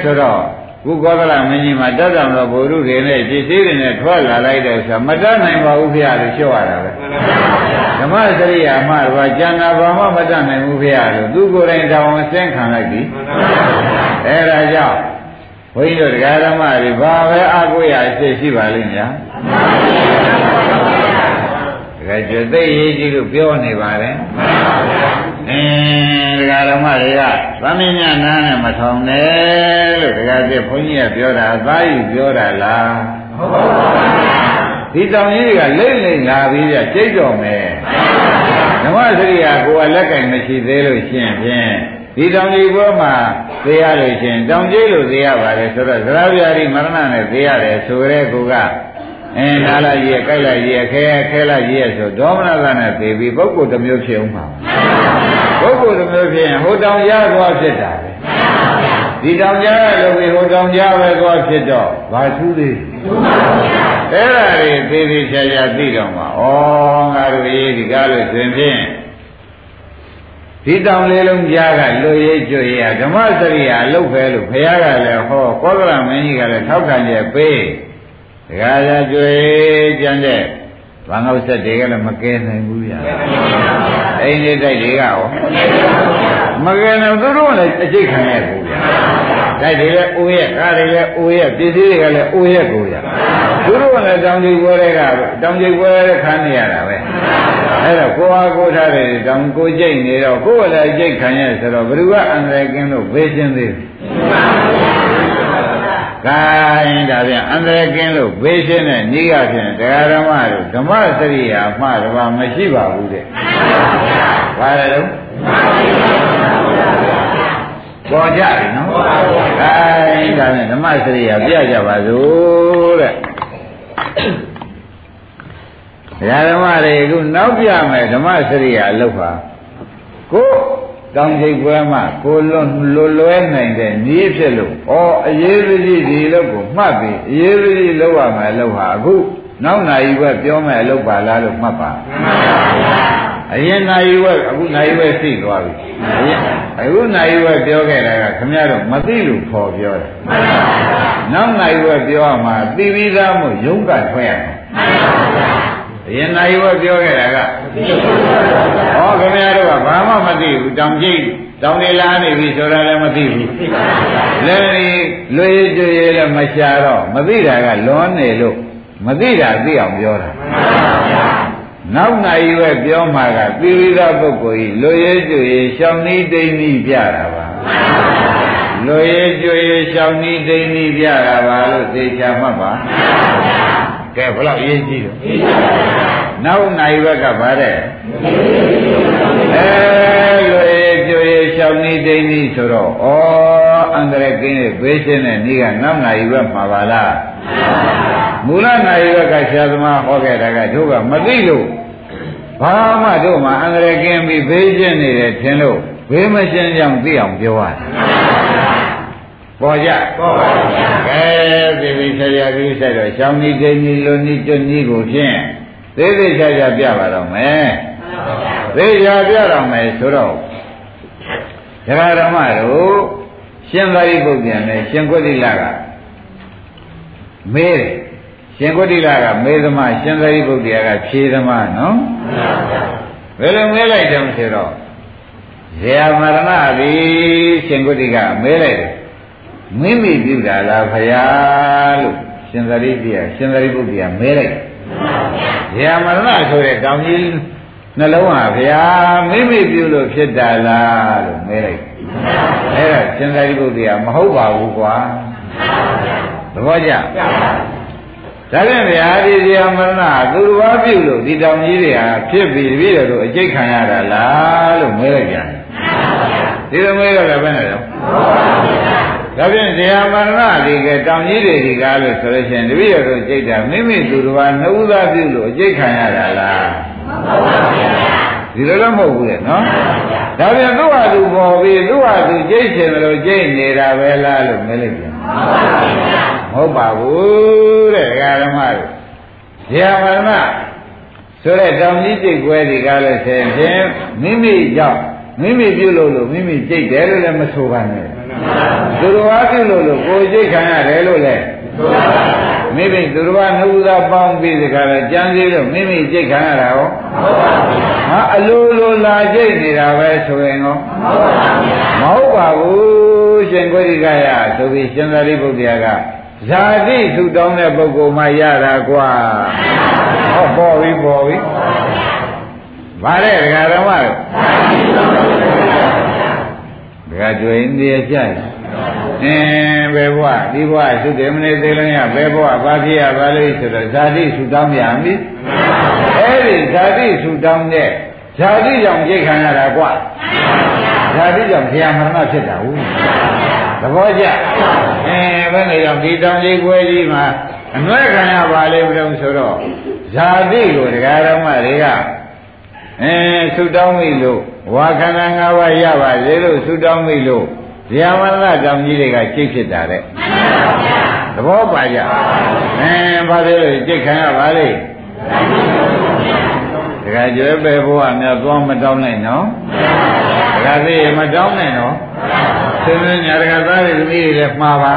ဆိုတော့ကုကောသလမင်းကြီးမှာတတ်တယ်လို့ဘုရုတွေနဲ့ကြည်စည်းတွေနဲ့ထွက်လာလိုက်တဲ့ဆိုမတတ်နိုင်ပါဘူးဖေရလို့ရှော့ရတာပဲဓမ္မစရိယာမှတော့ကျန်တာဘာမှမတတ်နိုင်ဘူးဖေရလို့သူကိုယ်တိုင်တောင်းဆင်းခံလိုက်ပြီအဲဒါကြောင့်ဘုန်းကြီးတို့တရားဓမ္မတွေဘာပဲအကုရအဖြစ်ရှိပါလိမ့်များ တကယ်ကျွသိရေးကြည့်လို့ပြောနေပါတယ်အင်းတရားဓမ္မတွေကသမင်းညနားနဲ့မထောင်နဲ့လို့တရားပြဘုန်းကြီးကပြောတာအသားယူပြောတာလားဟုတ်ပါဘူးဒီတောင်ကြီးတွေကလိမ့်လိမ့်လာပြီးကြကျိတ်တော်မယ်ဓမ္မစရိယာကိုယ်ကလက်ကင်မရှိသေးလို့ရှင်းဖြင့်ဒီတောင်ကြီးဘောမှာသိရလို့ရှင်တောင်ကြီးလို့သိရပါတယ်ဆိုတော့သရဗျာတိမရဏနဲ့သိရတယ်ဆိုရဲကိုက အင်းနာလာကြီးရဲ့ကြိုက်လိုက်ကြီးရဲ့ခဲခဲလိုက်ကြီးရဲ့ဆိုဒေါမနကနဲ့သိပြီးပုဂ္ဂိုလ်တစ်မျိုးဖြစ်အောင်ပါပုဂ္ဂိုလ်တစ်မျိုးဖြစ်ရင်ဟိုတောင်ကြားသွားဖြစ်တာပဲဒီတောင်ကြားရလို့ပြီးဟိုတောင်ကြားပဲသွားဖြစ်တော့ဘာထူးသေးအဲ့ဒါတွေသေးသေးချာချာသိတော့မှာဩငါတို့ရေးဒီကားလို့ဆိုရင်ဖြင့်ဒီတောင်လေးလုံးကြားကလွရေးကျွေရဓမ္မစရိယာလုတ်ပဲလို့ဘုရားကလည်းဟောကောသလမင်းကြီးကလည်းထောက်ခံချက်ပေး ဒကာသာကျွေကြံတဲ့ဘာငေါဆက်တွေကလည်းမကဲနိုင်ဘူးဗျာအိမ်လေးတိုက်တွေကရောမကဲနိုင်သူတို့လည်းအကျိတ်ခံရဘူးဗျာတိုက်တွေလည်းအိုးရက်ကားတွေလည်းအိုးရက်ပစ္စည်းတွေကလည်းအိုးရက်ကိုဗျာသူတို့ကလည်းတောင်ကြီးပွဲတွေကတောင်ကြီးပွဲတွေခံနေရတာပဲအဲ့တော့ကိုဟာကိုထားတယ်တောင်ကိုကြိတ်နေတော့ကိုယ်လည်းကြိတ်ခံရဆိုတော့ဘယ်သူကအန္တရာယ်ကင်းလို့ဘေးချင်းသေး ကိုင်းဒါပြန်အန္တရာယ်ကင်းလို့ဘေးချင်းတဲ့ဤကဖြင့်တရားဓမ္မတို့ဓမ္မစရိယာမှတပါမရှိပါဘူးတဲ့ဘာလဲတော့ပေါ်ကြပြီနော်ကိုင်းဒါနဲ့ဓမ္မစရိယာပြကြပါစို့တဲ့ဘုရားဓမ္မတွေအခုနောက်ပြမယ်ဓမ္မစရိယာအလုပ်ပါကို တောင်ချိန်ပွဲမှာကိုလွန်လွလွဲနိုင်တဲ့နည်းဖြစ်လို့ဩအရေးကြီးဒီလုပ်ကိုမှတ်ပြီးအရေးကြီးလုပ်ရမယ်အလုပ်ဟာအခုနောက်နိုင်ဘက်ပြောမယ်အလုပ်ပါလားလို့မှတ်ပါအရင်နိုင်ဘက်အခုနိုင်ဘက်သိသွားပြီအရင်အခုနိုင်ဘက်ပြောခဲ့တာကခမရတော့မသိလို့ခေါ်ပြောတယ်နောက်နိုင်ဘက်ပြောမှသိပြီးသားမို့ယုံကထွက်ရမယ်အရင်နိုင်ဘက်ပြောခဲ့တာက ဟောခင်ဗျားတို့ကဘာမှမသိဘူးတောင်ကြိတ်တောင်နေလာနေပြီဆိုတာလည်းမသိဘူးလည်းဒီလွေကျွေလည်းမရှာတော့မသိတာကလွန်နေလို့မသိတာသိအောင်ပြောတာနောက်နိုင်ပဲပြောမှကသီရိသပုဂ္ဂိုလ်ကြီးလွေကျွေရှောင်းနီးတိန်နီးပြတာပါလွေကျွေရှောင်းနီးတိန်နီးပြတာပါလို့သိချာမှတ်ပါကဲဘယ်လောက်အရေးကြီးတော့ နောက်နိုင်ဘက်ကဗါတဲ့အဲလွေကျွေရှောင်းနီးတိန်နီးဆိုတော့ဩအန္တရာယ်ကင်းတဲ့ဘေးရှင်းတဲ့နေ့ကနောက်နိုင်ဘက်မှာပါလားမူလနိုင်ဘက်ကဆရာသမားဟောခဲ့တာကတို့ကမသိလို့ဘာမှတို့မှအန္တရာယ်ကင်းပြီးဘေးရှင်းနေတယ်ထင်လို့ဘေးမရှင်းကြောင်သိအောင်ပြောရတယ်ဘပေါ်ကြပေါ်ပါဗျာကဲဒီဝိဆရာကိစ္စတော့ရှောင်းဤဒိနီလိုနီတွနီကိုဖြင့် သေးသေးချာချာပြပါတော့မယ်သေချာပြတော့မယ်ဆိုတော့ဒကာဓမ္မတို့ရှင်သာရိပုတ္တရာနဲ့ရှင်ကွတိလကမေးတယ်ရှင်ကွတိလကမေးသမားရှင်သာရိပုတ္တရာကဖြေသမားနော်ဘယ်လိုမေးလိုက်တယ်ဆိုတော့ဇေယမရဏသည်ရှင်ကွတိကမေးလိုက်တယ်မိမိပြုတာလားဖရာလို့ရှင်သာရိပုတ္တရာရှင်သာရိပုတ္တရာမဲလိုက်ဇေယ မရဏဆိုတဲ့တောင်ကြီးနှလုံးဟာဘုရားမိမိပြုလို့ဖြစ်တာလားလို့မဲလိုက်အဲ့ဒါရှင်သာရိပုတ္တရာမဟုတ်ပါဘူးကွာသဘောကျဒါဖြင့်ဗျာဒီဇေယမရဏသူတော်ဘာပြုလို့ဒီတောင်ကြီးတွေဟာဖြစ်ပြီးတပည့်တော်အကျိတ်ခံရတာလားလို့မဲလိုက်ကြတယ်ဒီလိုမဲတော့လည်းဘယ်နဲ့တော့ ဒါဖြင့်တရားမရဏဒီကတောင်ကြီးတွေဒီကားလို့ဆိုလို့ရှိရင်တပည့်တော်တို့ကြိတ်တာမိမိသူတော်ဘာနှုတ်သားပြုလို့အကျိတ်ခံရတာလားဒီလိုတော့မဟုတ်ဘူးလေနော်ဒါပြန်သူ့ဟာသူပေါ်ပြီးသူ့ဟာသူကြိတ်ချင်လို့ကြိတ်နေတာပဲလားလို့မဲလိုက်ပြန်မဟုတ်ပါဘူးတဲ့ဒကာဓမ္မတို့ဇေယမရဏဆိုတဲ့တောင်ကြီးကြိတ်ကွဲဒီကားလို့ဆိုရင်မိမိကြောင့်မိမိပြုလို့လို့မိမိကြိတ်တယ်လို့လည်းမဆိုပါနဲ့ သူတော်ဘာပြုလို့လို့ကိုကြိတ်ခံရတယ်လို့လည်းမိမိသူတော်ဘာနှုတ်သားပေါင်းပြီးဒီကရကြံစည်လို့မိမိကြိတ်ခံရတာဟောဟာအလိုလိုလာကြိတ်နေတာပဲဆိုရင်ဟောမဟုတ်ပါဘူးရှင်ခွေရိကရဆိုပြီးရှင်သာရိပုတ္တရာကဇာတိသူတောင်းတဲ့ပုဂ္ဂိုလ်မှရတာကွာဟောပေါ်ပြီပေါ်ပြီဗါတဲ့ဒကာဓမ္မတို့ ဒကာကျွေးနေကြတယ်အင်းဘယ်ဘဝဒီဘဝသုတေမနေသေးလုံးရဘယ်ဘဝဘာဖြစ်ရပါလိမ့်ဆိုတော့ဇာတိသုတောင်းပြန်ပြီအဲ့ဒီဇာတိသုတောင်းတဲ့ဇာတိကြောင့်ကြိတ်ခံရတာကွာဇာတိကြောင့်ဘုရားမရဏဖြစ်တာဟုတ်သဘောကျအဲဘယ်နဲ့ကြောင့်ဒီတောင်ကြီးကွဲကြီးမှာအနွဲခံရပါလိမ့်မလို့ဆိုတော့ဇာတိကိုတရားဓမ္မတွေက အဲသုတောင်းပြီလို့ဝါခန္ဓာ၅ပါးရပါလေလို့သုတောင်းပြီလို့ဇာမရဏတောင်ကြီးတွေကစိတ်ဖြစ်တာတဲ့သဘောပါကြအဲဘာဖြစ်လို့စိတ်ခံရပါလိမ့်တခါကျွဲပဲဘုရားများသွားမတောင်းနိုင်နော်တခါသေးမတောင်းနိုင်နော် သင်္ကေညာတခါသားတွေသမီးတွေလည်းမှားပါ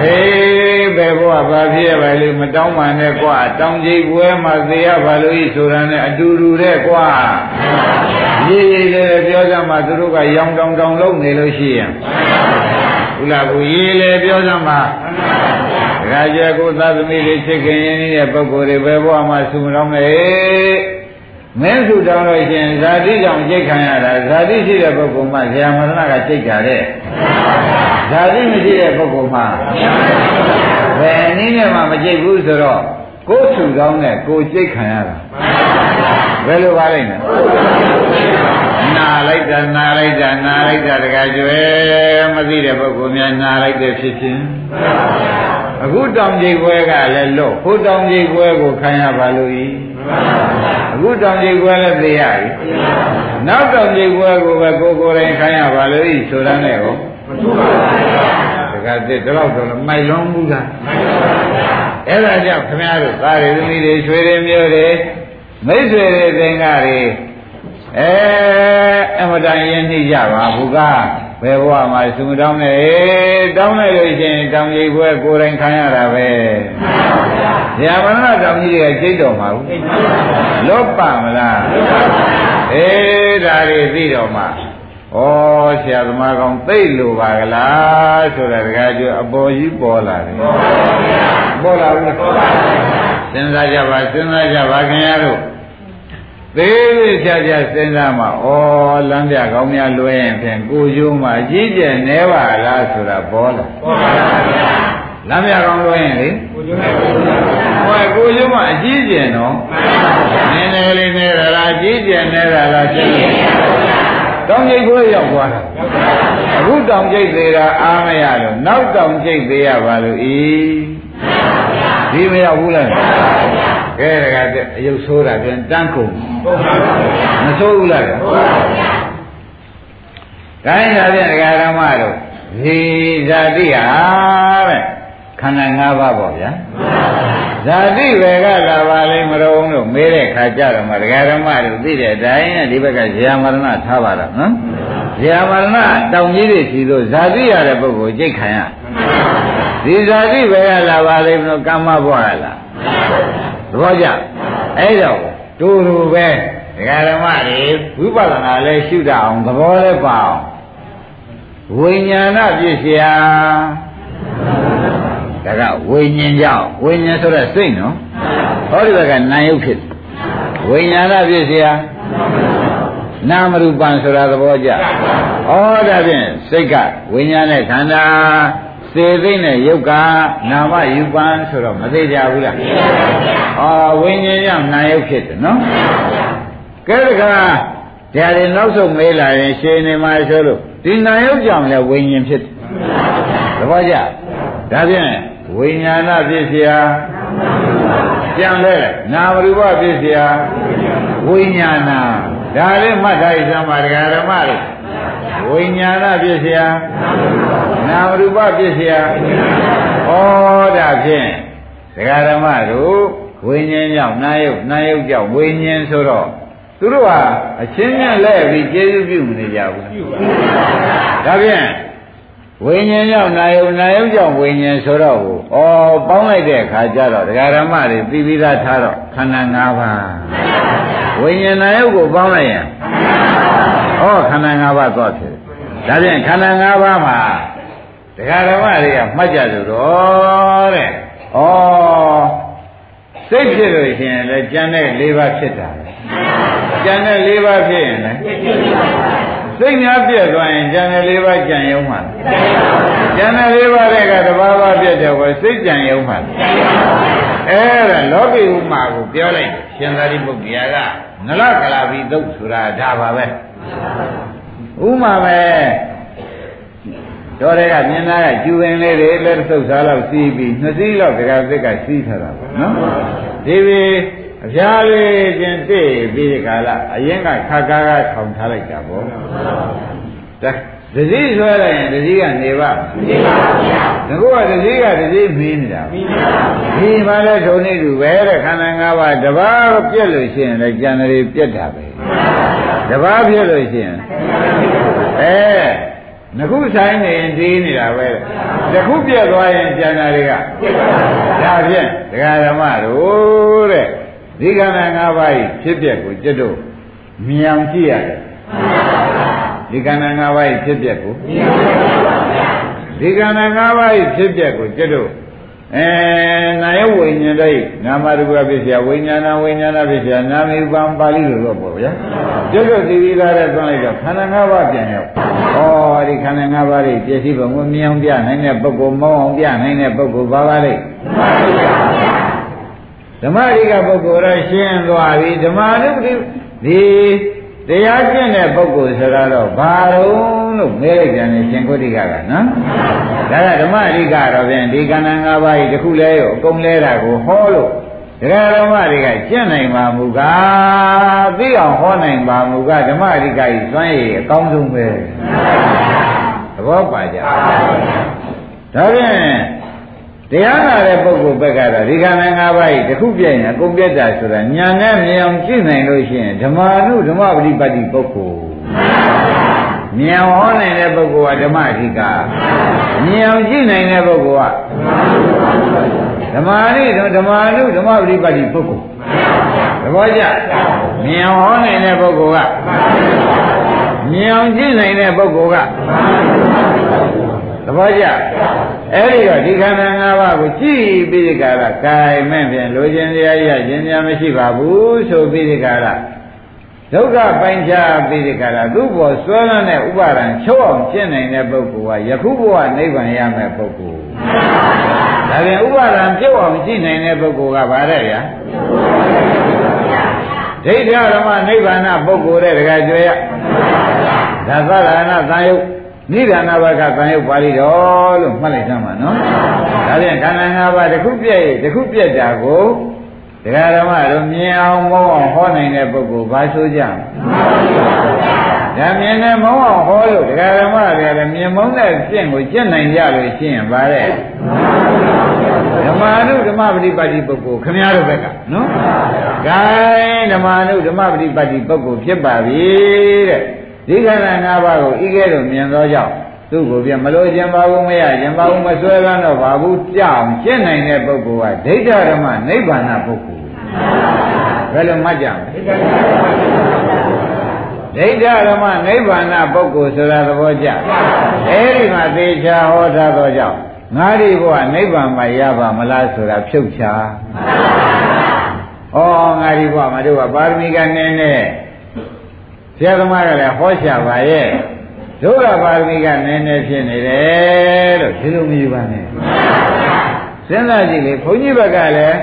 ဟေးဘယ်ဘုရားဘာဖြစ်ရပါလိမ့်မတောင်းပါနဲ့ကွာတောင်းကြီးပွဲမှာသေရပါလို့ဤဆိုတာနဲ့အတူတူတဲ့ကွာရေးရေးလေးပြောကြမှာသူတို့ကရောင်တောင်တောင်လုံးနေလို့ရှိရင်ဟုတ်လားကိုရေးလေပြောကြမှာတခါကျကိုသားသမီးတွေချစ်ခင်ရင်းနေတဲ့ပုဂ္ဂိုလ်တွေဘယ်ဘဝမှာစုမတော်လဲ မင်းစုတောင်းလို့ရှင်ဇာတိကြောင့်ကြိတ်ခံရတာဇာတိရှိတဲ့ပုဂ္ဂိုလ်မှဇာမရဏကကြိတ်ကြတဲ့ဇာတိမရှိတဲ့ပုဂ္ဂိုလ်မှဘယ်နည်းနဲ့မှမကြိတ်ဘူးဆိုတော့ကိုယ်စုတောင်းနဲ့ကိုယ်ကြိတ်ခံရတာဘယ်လိုပါလိမ့်မယ်နာလိုက်တာနာလိုက်တာနာလိုက်တာတခါကျွဲမသိတဲ့ပုဂ္ဂိုလ်များနာလိုက်တဲ့ဖြစ်ခြင်းအခုတောင်ကြီးပွဲကလည်းလို့ဟိုတောင်ကြီးပွဲကိုခံရပါလို့ဤ အခုတောင်ကြီးပွဲလည်းသိရပြီနောက်တောင်ကြီးပွဲကိုပဲကိုကိုယ်တိုင်ခံရပါလို့ဤဆိုတာနဲ့ဟောတခါတည်းတော့တော့မိုက်လုံးဘူးလားအဲ့ဒါကြောင့်ခင်ဗျားတို့သားတွေသမီးတွေရွှေတွေမျိုးတွေမိတ်ဆွေတွေသင်္ကားတွေအဲအမတန်ရင်းနှီးကြပါဘူးက ဘယ်ဘဝမှာစုမတောင်းနဲ့တောင်းလိုက်လို့ရှိရင်တောင်းကြီးဘွဲကိုယ်တိုင်ခံရတာပဲဆရာမဏတောင်းကြီးတွေကစိတ်တော်မှာဘူးလောပမလားအေးဒါတွေသိတော်မှာဩဆရာသမားကောင်သိလို့ပါကလားဆိုတာတကားကျွအပေါ်ကြီးပေါ်လာတယ်ပေါ်လာဘူးစဉ်းစားကြပါစဉ်းစားကြပါခင်ဗျားတို့ သေးသေးချာချာစဉ်းစားမှဩလမ်းပြကောင်းများလွဲရင်ဖြင့်ကိုရိုးမှအကြီးကျယ်နေပါလားဆိုတာပေါ်လာပေါ်ပါဗျာလမ်းပြကောင်းလွဲရင်လေကိုရိုးနဲ့ဟောကိုရိုးမှအကြီးကျယ်နော်နည်းနည်းလေးနေတာလားအကြီးကျယ်နေတာလားရှင်းလို့တောင်ကျိတ်ကိုရောက်သွားတာအခုတောင်ကျိတ်သေးတာအားမရလို့နောက်တောင်ကျိတ်သေးရပါလို့ဤ ဒီမရောက်ဘူးလားကဲတကအယုတ်ဆိုးတာပြန်တန်းကုန်မဆိုးဘူးလားဟုတ်ပါဗျာဒါရင်ဒါဖြင့်ဒကာဓမ္မတို့ဒီဇာတိဟာတဲ့ခန္ဓာ၅ပါးပေါ့ဗျာဇာတိပဲကလာပါလိမ့်မတော်ဘူးလို့မေးတဲ့ခါကျတော့မှဒကာဓမ္မတို့သိတဲ့အတိုင်းဒီဘက်ကဇာမရဏထားပါတော့နော်ဇာမရဏတောင်ကြီးတွေစီလို့ဇာတိရတဲ့ပုဂ္ဂိုလ်ကြိတ်ခံရ ဒီဇာတိပဲကလာပါလိမ့်မလို့ကမ္မဘွားရလားသဘောကျအဲ့တော့တူတူပဲဒကာဓမ္မတွေဝိပဿနာလဲရှုတတ်အောင်သဘောလဲပါအောင်ဝိညာဏပြည့်စရာဒါကဝိညာဉ်ကြောင့်ဝိညာဉ်ဆိုတော့စိတ်နော်ဟောဒီဘက်ကနာယုတ်ဖြစ်ဝိညာဏပြည့်စရာနာမရူပံဆိုတာသဘောကျဩဒါဖြင့်စိတ်ကဝိညာဉ်နဲ့ခန္ဓာ စေသိနဲ့ယုတ်ကနာမယူပံဆိုတော့မသိကြဘူးလားသိပါပါဘုရားဩဝိညာဉ်ကြောင့်နာယုတ်ဖြစ်တယ်နော်ကဲတခါဒါတွေနောက်ဆုံးမေးလာရင်ရှင်နေမှာဆိုလို့ဒီနာယုတ်ကြောင့်လည်းဝိညာဉ်ဖြစ်တယ်သဘောကျဒါဖြင့်ဝိညာဏဖြစ်เสียပြန်လဲနာမရူပဖြစ်เสียဝိညာဏဒါလေးမှတ်ထားရစမ်းပါဒကာဓမ္မတွေဝိညာဏဖြစ်เสีย နာမရူပပစ္စယဩဒါဖြင့်ဒကာဓမ္မတို့ဝိညာဉ်ကြောင့်နာယုတ်နာယုတ်ကြောင့်ဝိညာဉ်ဆိုတော့သူတို့ဟာအချင်းချင်းလဲပြီးကျေစုပြုမနေကြဘူးဒါဖြင့်ဝိညာဉ်ကြောင့်နာယုတ်နာယုတ်ကြောင့်ဝိညာဉ်ဆိုတော့ဩပေါင်းလိုက်တဲ့အခါကျတော့ဒကာဓမ္မတွေသိပြီးသားထားတော့ခန္ဓာ၅ပါးဝိညာဉ်နာယုတ်ကိုပေါင်းလိုက်ရင်ဩခန္ဓာ၅ပါးသွားဖြစ်ဒါဖြင့်ခန္ဓာ၅ပါးမှာ ဒကာဓမ္မတွေကမှတ်ကြလို့တော့တဲ့ဩစိတ်ဖြစ်လို့ရှိရင်လည်းကြံတဲ့၄ပါးဖြစ်တာကြံတဲ့၄ပါးဖြစ်ရင်လည်းစိတ်များပြည့်သွားရင်ဉာဏ်နဲ့လေးပါးကြံရုံမှာဉာဏ်နဲ့လေးပါးတဲ့ကတဘာဘာပြည့်တယ်ကိုစိတ်ကြံရုံမှာအဲ့ဒါလောကီဥမာကိုပြောလိုက်ရှင်သာရိပုတ္တရာကနလကလာဘီသုတ်ဆိုတာဒါပါပဲဥမာပဲ တော်တဲ့ကမြင်သားကကျူပင်လေးတွေလက်သုတ်သားလောက်စီးပြီးနှစ်စီးလောက်ဒကာသစ်ကစီးထားတာပေါ့နော်ဒီပြီးအပြားလေးချင်းတည့်ပြီးဒီကလာအရင်ကခါကားကထောင်ထားလိုက်တာပေါ့ဒါတတိဆွဲလိုက်ရင်တတိကနေပါနေပါဗျာငါကတတိကတတိမင်းနေတာဒီမှာလဲထုံနေတူပဲတဲ့ခန္ဓာ၅ပါးတပါးပြက်လို့ရှိရင်လည်းကြံတွေပြက်တာပဲတပါးပြက်လို့ရှိရင်အဲ ငခုဆိုင်နေရင်ဒီနေတာပဲတခုပြက်သွားရင်ကြံတာတွေကဒါဖြင့်ဒကာဓမ္မတို့တဲ့ဒီခန္ဓာ၅ပါးကြီးဖြစ်ပျက်ကိုကျွတ်တို့မြင်ကြည့်ရတယ်ဒီခန္ဓာ၅ပါးကြီးဖြစ်ပျက်ကိုဒီခန္ဓာ၅ပါးကြီးဖြစ်ပျက်ကိုကျွတ်တို့ အဲနာယဝိညာဉ်တဲ့နာမရူပဖြစ်เสียဝိညာဏဝိညာဏဖြစ်เสียနာမေပံပါဠိလိုတော့ပေါ့ဗျာကျွတ်တို့သိပြီးသားတဲ့သွန်းလိုက်တော့ခန္ဓာ၅ပါးပြန်ရောက်ဩဒီခန္ဓာ၅ပါးကြီးပြည့်စည်ပုံကိုမြင်အောင်ပြနိုင်တဲ့ပုဂ္ဂိုလ်မောင်းအောင်ပြနိုင်တဲ့ပုဂ္ဂိုလ်ပါပါလိမ့်ဓမ္မရိကပုဂ္ဂိုလ်တော့ရှင်းသွားပြီဓမ္မနုပတိဒီတရားကျင့်တဲ့ပုဂ္ဂိုလ်ဆိုတာတော့ဘာလို့ လို့မဲလိုက်ပြန်နေရှင်ကုဋ္ဌိကကနော်ဒါကဓမ္မရိကတော့ဖြင့်ဒီကဏ္ဍ၅ပါးကြီးတစ်ခုလဲရောအကုန်လဲတာကိုဟောလို့ဒကာဓမ္မတွေကကျင့်နိုင်ပါမူကားသိအောင်ဟောနိုင်ပါမူကားဓမ္မရိကကြီးစွမ်းရည်အကောင်းဆုံးပဲသဘောပါကြဒါဖြင့်တရားနာတဲ့ပုဂ္ဂိုလ်ဘက်ကတော့ဒီခန္ဓာ၅ပါးကြီးတစ်ခုပြည့်ရင်အကုန်ပြတ်တာဆိုတာညာနဲ့မြင်အောင်ကြည့်နိုင်လို့ရှိရင်ဓမ္မနုဓမ္မပฏิပတ်တိပုဂ္ဂိုလ် မြင်ဟောနိုင်တဲ့ပုဂ္ဂိုလ်ကဓမ္မအဓိကမြင်အောင်ကြည့်နိုင်တဲ့ပုဂ္ဂိုလ်ကဓမ္မနိဓမ္မနုဓမ္မပฏิပတ်တိပုဂ္ဂိုလ်သဘောကျမြင်ဟောနိုင်တဲ့ပုဂ္ဂိုလ်ကမြင်အောင်ကြည့်နိုင်တဲ့ပုဂ္ဂိုလ်ကသဘောကျအဲ့ဒီတော့ဒီခန္ဓာ၅ပါးကိုကြည့်ပြီးဒီကရကာယမဲ့ဖြင့်လိုချင်တရားရခြင်းများမရှိပါဘူးဆိုပြီးဒီကရ ဒုက္ခပိုင်းခြားပြီးဒီကရသူ့ဘောဆွဲလန်းတဲ့ဥပါဒံချုပ်အောင်ကျင့်နိုင်တဲ့ပုဂ္ဂိုလ်ကယခုဘဝနိဗ္ဗာန်ရမယ်ပုဂ္ဂိုလ်ဒါပြန်ဥပါဒံပြုတ်အောင်ကြည့်နိုင်တဲ့ပုဂ္ဂိုလ်ကဗါတဲ့ဗျာဒိဋ္ဌဓမ္မနိဗ္ဗာန်ပုဂ္ဂိုလ်တဲ့တခါကျွေရဒါသရဏသံယုတ်နိဒာနာဘကသံယုတ်ပါဠိတော်လို့မှတ်လိုက်သမှာနော်ဒါပြန်ခန္ဓာ၅ပါးတစ်ခုပြည့်တစ်ခုပြည့်တာကို ဒကာဓမ္မတို့မြင်အောင်မောအောင်ဟောနိုင်တဲ့ပုဂ္ဂိုလ်ဘာဆိုကြမလဲဒါမြင်တယ်မုန်းအောင်ဟောလို့တရားဓမ္မတွေကလည်းမြင်မုန်းတဲ့ကျင့်ကိုကျင့်နိုင်ကြလို့ရှိရင်ဗါတဲ့ဓမ္မနုဓမ္မပฏิပတ်တိပုဂ္ဂိုလ်ခမည်းတော်ဘက်ကနော်ဂိုင်းဓမ္မနုဓမ္မပฏิပတ်တိပုဂ္ဂိုလ်ဖြစ်ပါပြီတဲ့ဒီခန္ဓာ၅ပါးကိုဤကဲ့သို့မြင်သောကြောင့် သူ့ကိုပြမလို့ခြင်းပါဘူးမရခြင်းပါဘူးမဆွဲလန်းတော့ပါဘူးကြောက်ကျင့်နိုင်တဲ့ပုဂ္ဂိုလ်ကဒိဋ္ဌဓမ္မနိဗ္ဗာန်ပုဂ္ဂိုလ်ဘယ်လိုမှတ်ကြမလဲဒိဋ္ဌဓမ္မနိဗ္ဗာန်ပုဂ္ဂိုလ်ဆိုတာသဘောကျအဲဒီမှာသေချာဟောထားသောကြောင့်ငါဒီဘုရားနိဗ္ဗာန်မှာရပါမလားဆိုတာဖြုတ်ချာဩငါဒီဘုရားမတို့ကပါရမီကနည်းနည်းဆရာသမားကလည်းဟောရှာပါရဲ့ ဒုက္ခပါရမီကနည်းနည်းဖြစ်နေတယ်လို့ဒီလိုမယူပါနဲ့စဉ်းစားကြည့်လေဘုန်းကြီးဘက်ကလည်း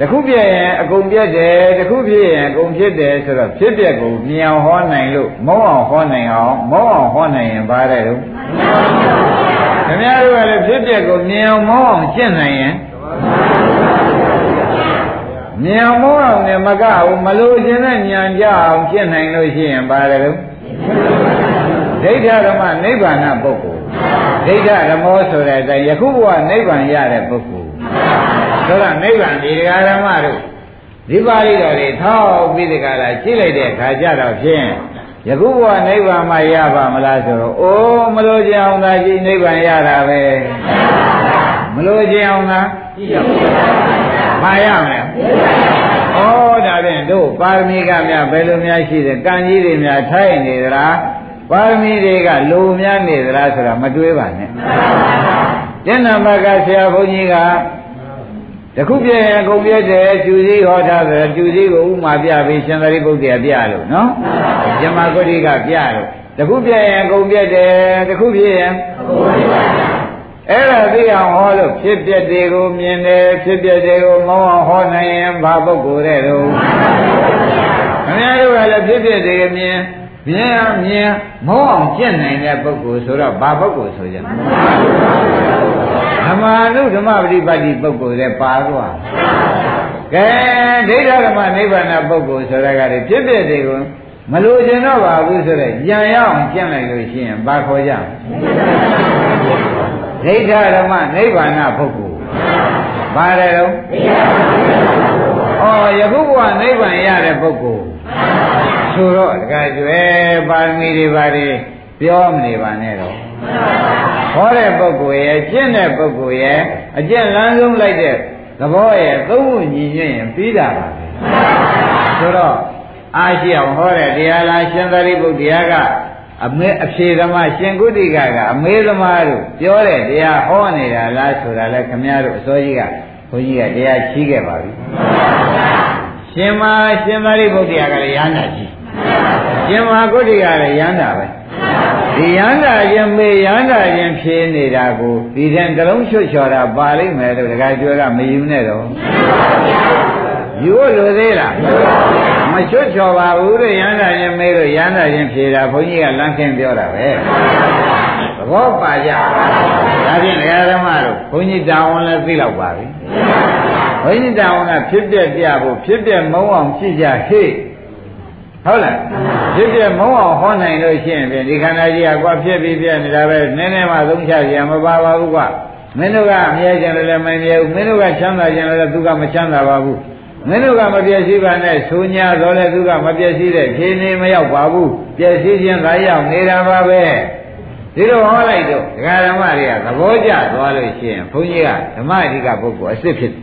တခုပြည့်ရင်အကုန်ပြတ်တယ်တခုပြည့်ရင်အကုန်ဖြစ်တယ်ဆိုတော့ဖြစ်ပြက်ကိုမြင်အောင်ဟောနိုင်လို့မုံအောင်ဟောနိုင်အောင်မုံအောင်ဟောနိုင်ရင်ပါတယ်လို့ခင်ဗျားတို့ကလည်းဖြစ်ပြက်ကိုမြင်အောင်မုံအောင်ကျင့်နိုင်ရင်မြင်အောင်မုံအောင်နဲ့မကဘူးမလို့ခြင်းနဲ့ဉာဏ်ကြအောင်ကျင့်နိုင်လို့ရှိရင်ပါတယ်လို့ ဒိဋ္ဌဓမ္မနိဗ္ဗာန်ပုဂ္ဂိုလ်ဒိဋ္ဌဓမ္မောဆိုတဲ့အတိုင်းယခုဘဝနိဗ္ဗာန်ရတဲ့ပုဂ္ဂိုလ်ဆိုတော့နိဗ္ဗာန်ဒီဃာဓမ္မတို့ဒီပါဠိတော်တွေထောက်ပြီးဒီကလာရှိလိုက်တဲ့ခါကြတော့ဖြင့်ယခုဘဝနိဗ္ဗာန်မှာရပါမလားဆိုတော့အိုးမလို့ကြအောင်သာကြည့်နိဗ္ဗာန်ရတာပဲမလို့ကြအောင်သာကြည့်ရပါမရမယ်ဩဒါဖြင့်တို့ပါရမီကများဘယ်လိုများရှိတယ်ကံကြီးတွေများထိုက်နေသလား ပါရမီတွေကလိုများနေသလားဆိုတာမတွေးပါနဲ့ကျင့်နာမကဆရာဘုန်းကြီးကတခုပြည့်ရင်အကုန်ပြည့်တယ်ကျူစည်းဟောထားတယ်ကျူစည်းကိုဥမာပြပြီးရှင်သာရိပုတ္တရာပြလို့နော်ဇမဂုတိကပြလို့တခုပြည့်ရင်အကုန်ပြည့်တယ်တခုပြည့်ရင်အကုန်ပြည့်ပါအဲ့ဒါသိအောင်ဟောလို့ဖြစ်ပျက်တွေကိုမြင်တယ်ဖြစ်ပျက်တွေကိုမောင်းအောင်ဟောနိုင်ရင်ဘာပုဂ္ဂိုလ်တဲ့တော့ခင်ဗျားတို့ကလည်းဖြစ်ပျက်တွေမြင် မြင်အောင်မြင်မောင်းအောင်ကျင့်နိုင်တဲ့ပုဂ္ဂိုလ်ဆိုတော့ဘာပုဂ္ဂိုလ်ဆိုကြဓမ္မနုဓမ္မပฏิပတ်တိပုဂ္ဂိုလ်လည်းပါသွားကဲဒိဋ္ဌဓမ္မနိဗ္ဗာန်ပုဂ္ဂိုလ်ဆိုတာကလေဖြစ်ပျက်တွေကိုမလိုချင်တော့ပါဘူးဆိုတော့ကြံရအောင်ကျင့်လိုက်လို့ရှိရင်ဘာခေါ်ကြဒိဋ္ဌဓမ္မနိဗ္ဗာန်ပုဂ္ဂိုလ်ပါတယ်တော့ဩယခုဘဝနိဗ္ဗာန်ရတဲ့ပုဂ္ဂိုလ် ဆိုတော့တခါကျွဲပါရမီတွေပါတွေပြောမနေပါနဲ့တော့ဟောတဲ့ပုဂ္ဂိုလ်ရဲ့ကျင့်တဲ့ပုဂ္ဂိုလ်ရဲ့အကျင့်လမ်းဆုံးလိုက်တဲ့သဘောရဲ့သုံးခုညီညွတ်ရင်ပြီးတာပါပဲဆိုတော့အားရှိအောင်ဟောတဲ့တရားလားရှင်သာရိပုတ္တရာကအမေအဖြေသမားရှင်ကုတိကကအမေသမားတို့ပြောတဲ့တရားဟောနေတာလားဆိုတာလဲခမည်းတော်အစောကြီးကဘုန်းကြီးကတရားချီးခဲ့ပါပြီရှင်မရှင်သာရိပုတ္တရာကလည်းရဟန္တာ ကြီးရှင်မကုတိကလည်းရဟန္တာပဲဒီရဟန္တာချင်းမေရဟန္တာချင်းဖြေနေတာကိုဒီတဲ့ကလုံးချွတ်ချော်တာပါလိမ့်မယ်လို့တခါကျွဲကမယူနဲ့တော့ယူလို့သေးလားမချွတ်ချော်ပါဘူးတဲ့ရဟန္တာချင်းမေလို့ရဟန္တာချင်းဖြေတာဘုန်းကြီးကလမ်းခင်းပြောတာပဲသဘောပါကြဒါဖြင့်ဒကာဓမ္မတို့ဘုန်းကြီးတာဝန်လည်းသိလောက်ပါပြီဘုန်းကြီးတာဝန်ကဖြစ်ပြပြဖို့ဖြစ်ပြမုံအောင်ကြည့်ကြဟေ့ ဟုတ်လားဖြစ်ပြမုံအောင်ဟောနိုင်လို့ရှိရင်ဒီခန္ဓာကြီးကကွာဖြစ်ပြီးပြနေတာပဲနည်းနည်းမှသုံးချကြမပါပါဘူးကွာမင်းတို့ကအမြဲကျင်လည်းမမြဲဘူးမင်းတို့ကချမ်းသာကျင်လည်းသူကမချမ်းသာပါဘူးမင်းတို့ကမပြည့်စည်ပါနဲ့ဆိုညာတော့လေသူကမပြည့်စည်တဲ့ခြေနေမရောက်ပါဘူးပြည့်စည်ခြင်းသာရောက်နေတာပါပဲဒီလိုဟောလိုက်တော့ဒကာဓမ္မတွေကသဘောကျသွားလို့ရှိရင်ဘုန်းကြီးကဓမ္မအဓိကပုဂ္ဂိုလ်အစ်စ်ဖြစ်တယ်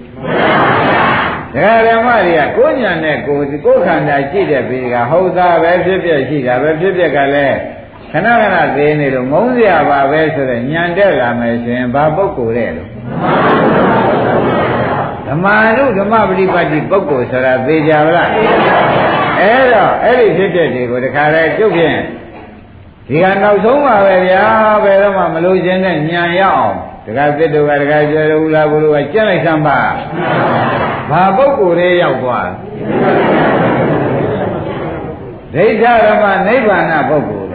ဒကာဓမ္မတွေကကိုယ်ညာနဲ့ကိုယ်ကိုယ်ခန္ဓာကြည့်တဲ့ပြီးကဟုတ်သားပဲဖြစ်ဖြစ်ရှိတာပဲဖြစ်ဖြစ်ကလည်းခဏခဏသေးနေလို့မုန်းစရာပါပဲဆိုတော့ညံတက်လာမယ်ဆိုရင်ဘာပုဂ္ဂိုလ်တဲ့လို့ဓမ္မာနုဓမ္မပฏิပတ်တိပုဂ္ဂိုလ်ဆိုတာသိကြပါလားအဲ့တော့အဲ့ဒီဖြစ်တဲ့တွေကိုတခါလဲကျုပ်ဖြင့်ဒီကနောက်ဆုံးပါပဲဗျာဘယ်တော့မှမလို့ခြင်းနဲ့ညံရအောင် တခါသစ်တို့ကတခါကျွဲလို့လားဘုရားကကြက်လိုက်စမ်းပါဘာပုဂ္ဂိုလ်လေးရောက်သွားဒိဋ္ဌဓမ္မနိဗ္ဗာန်ပုဂ္ဂိုလ်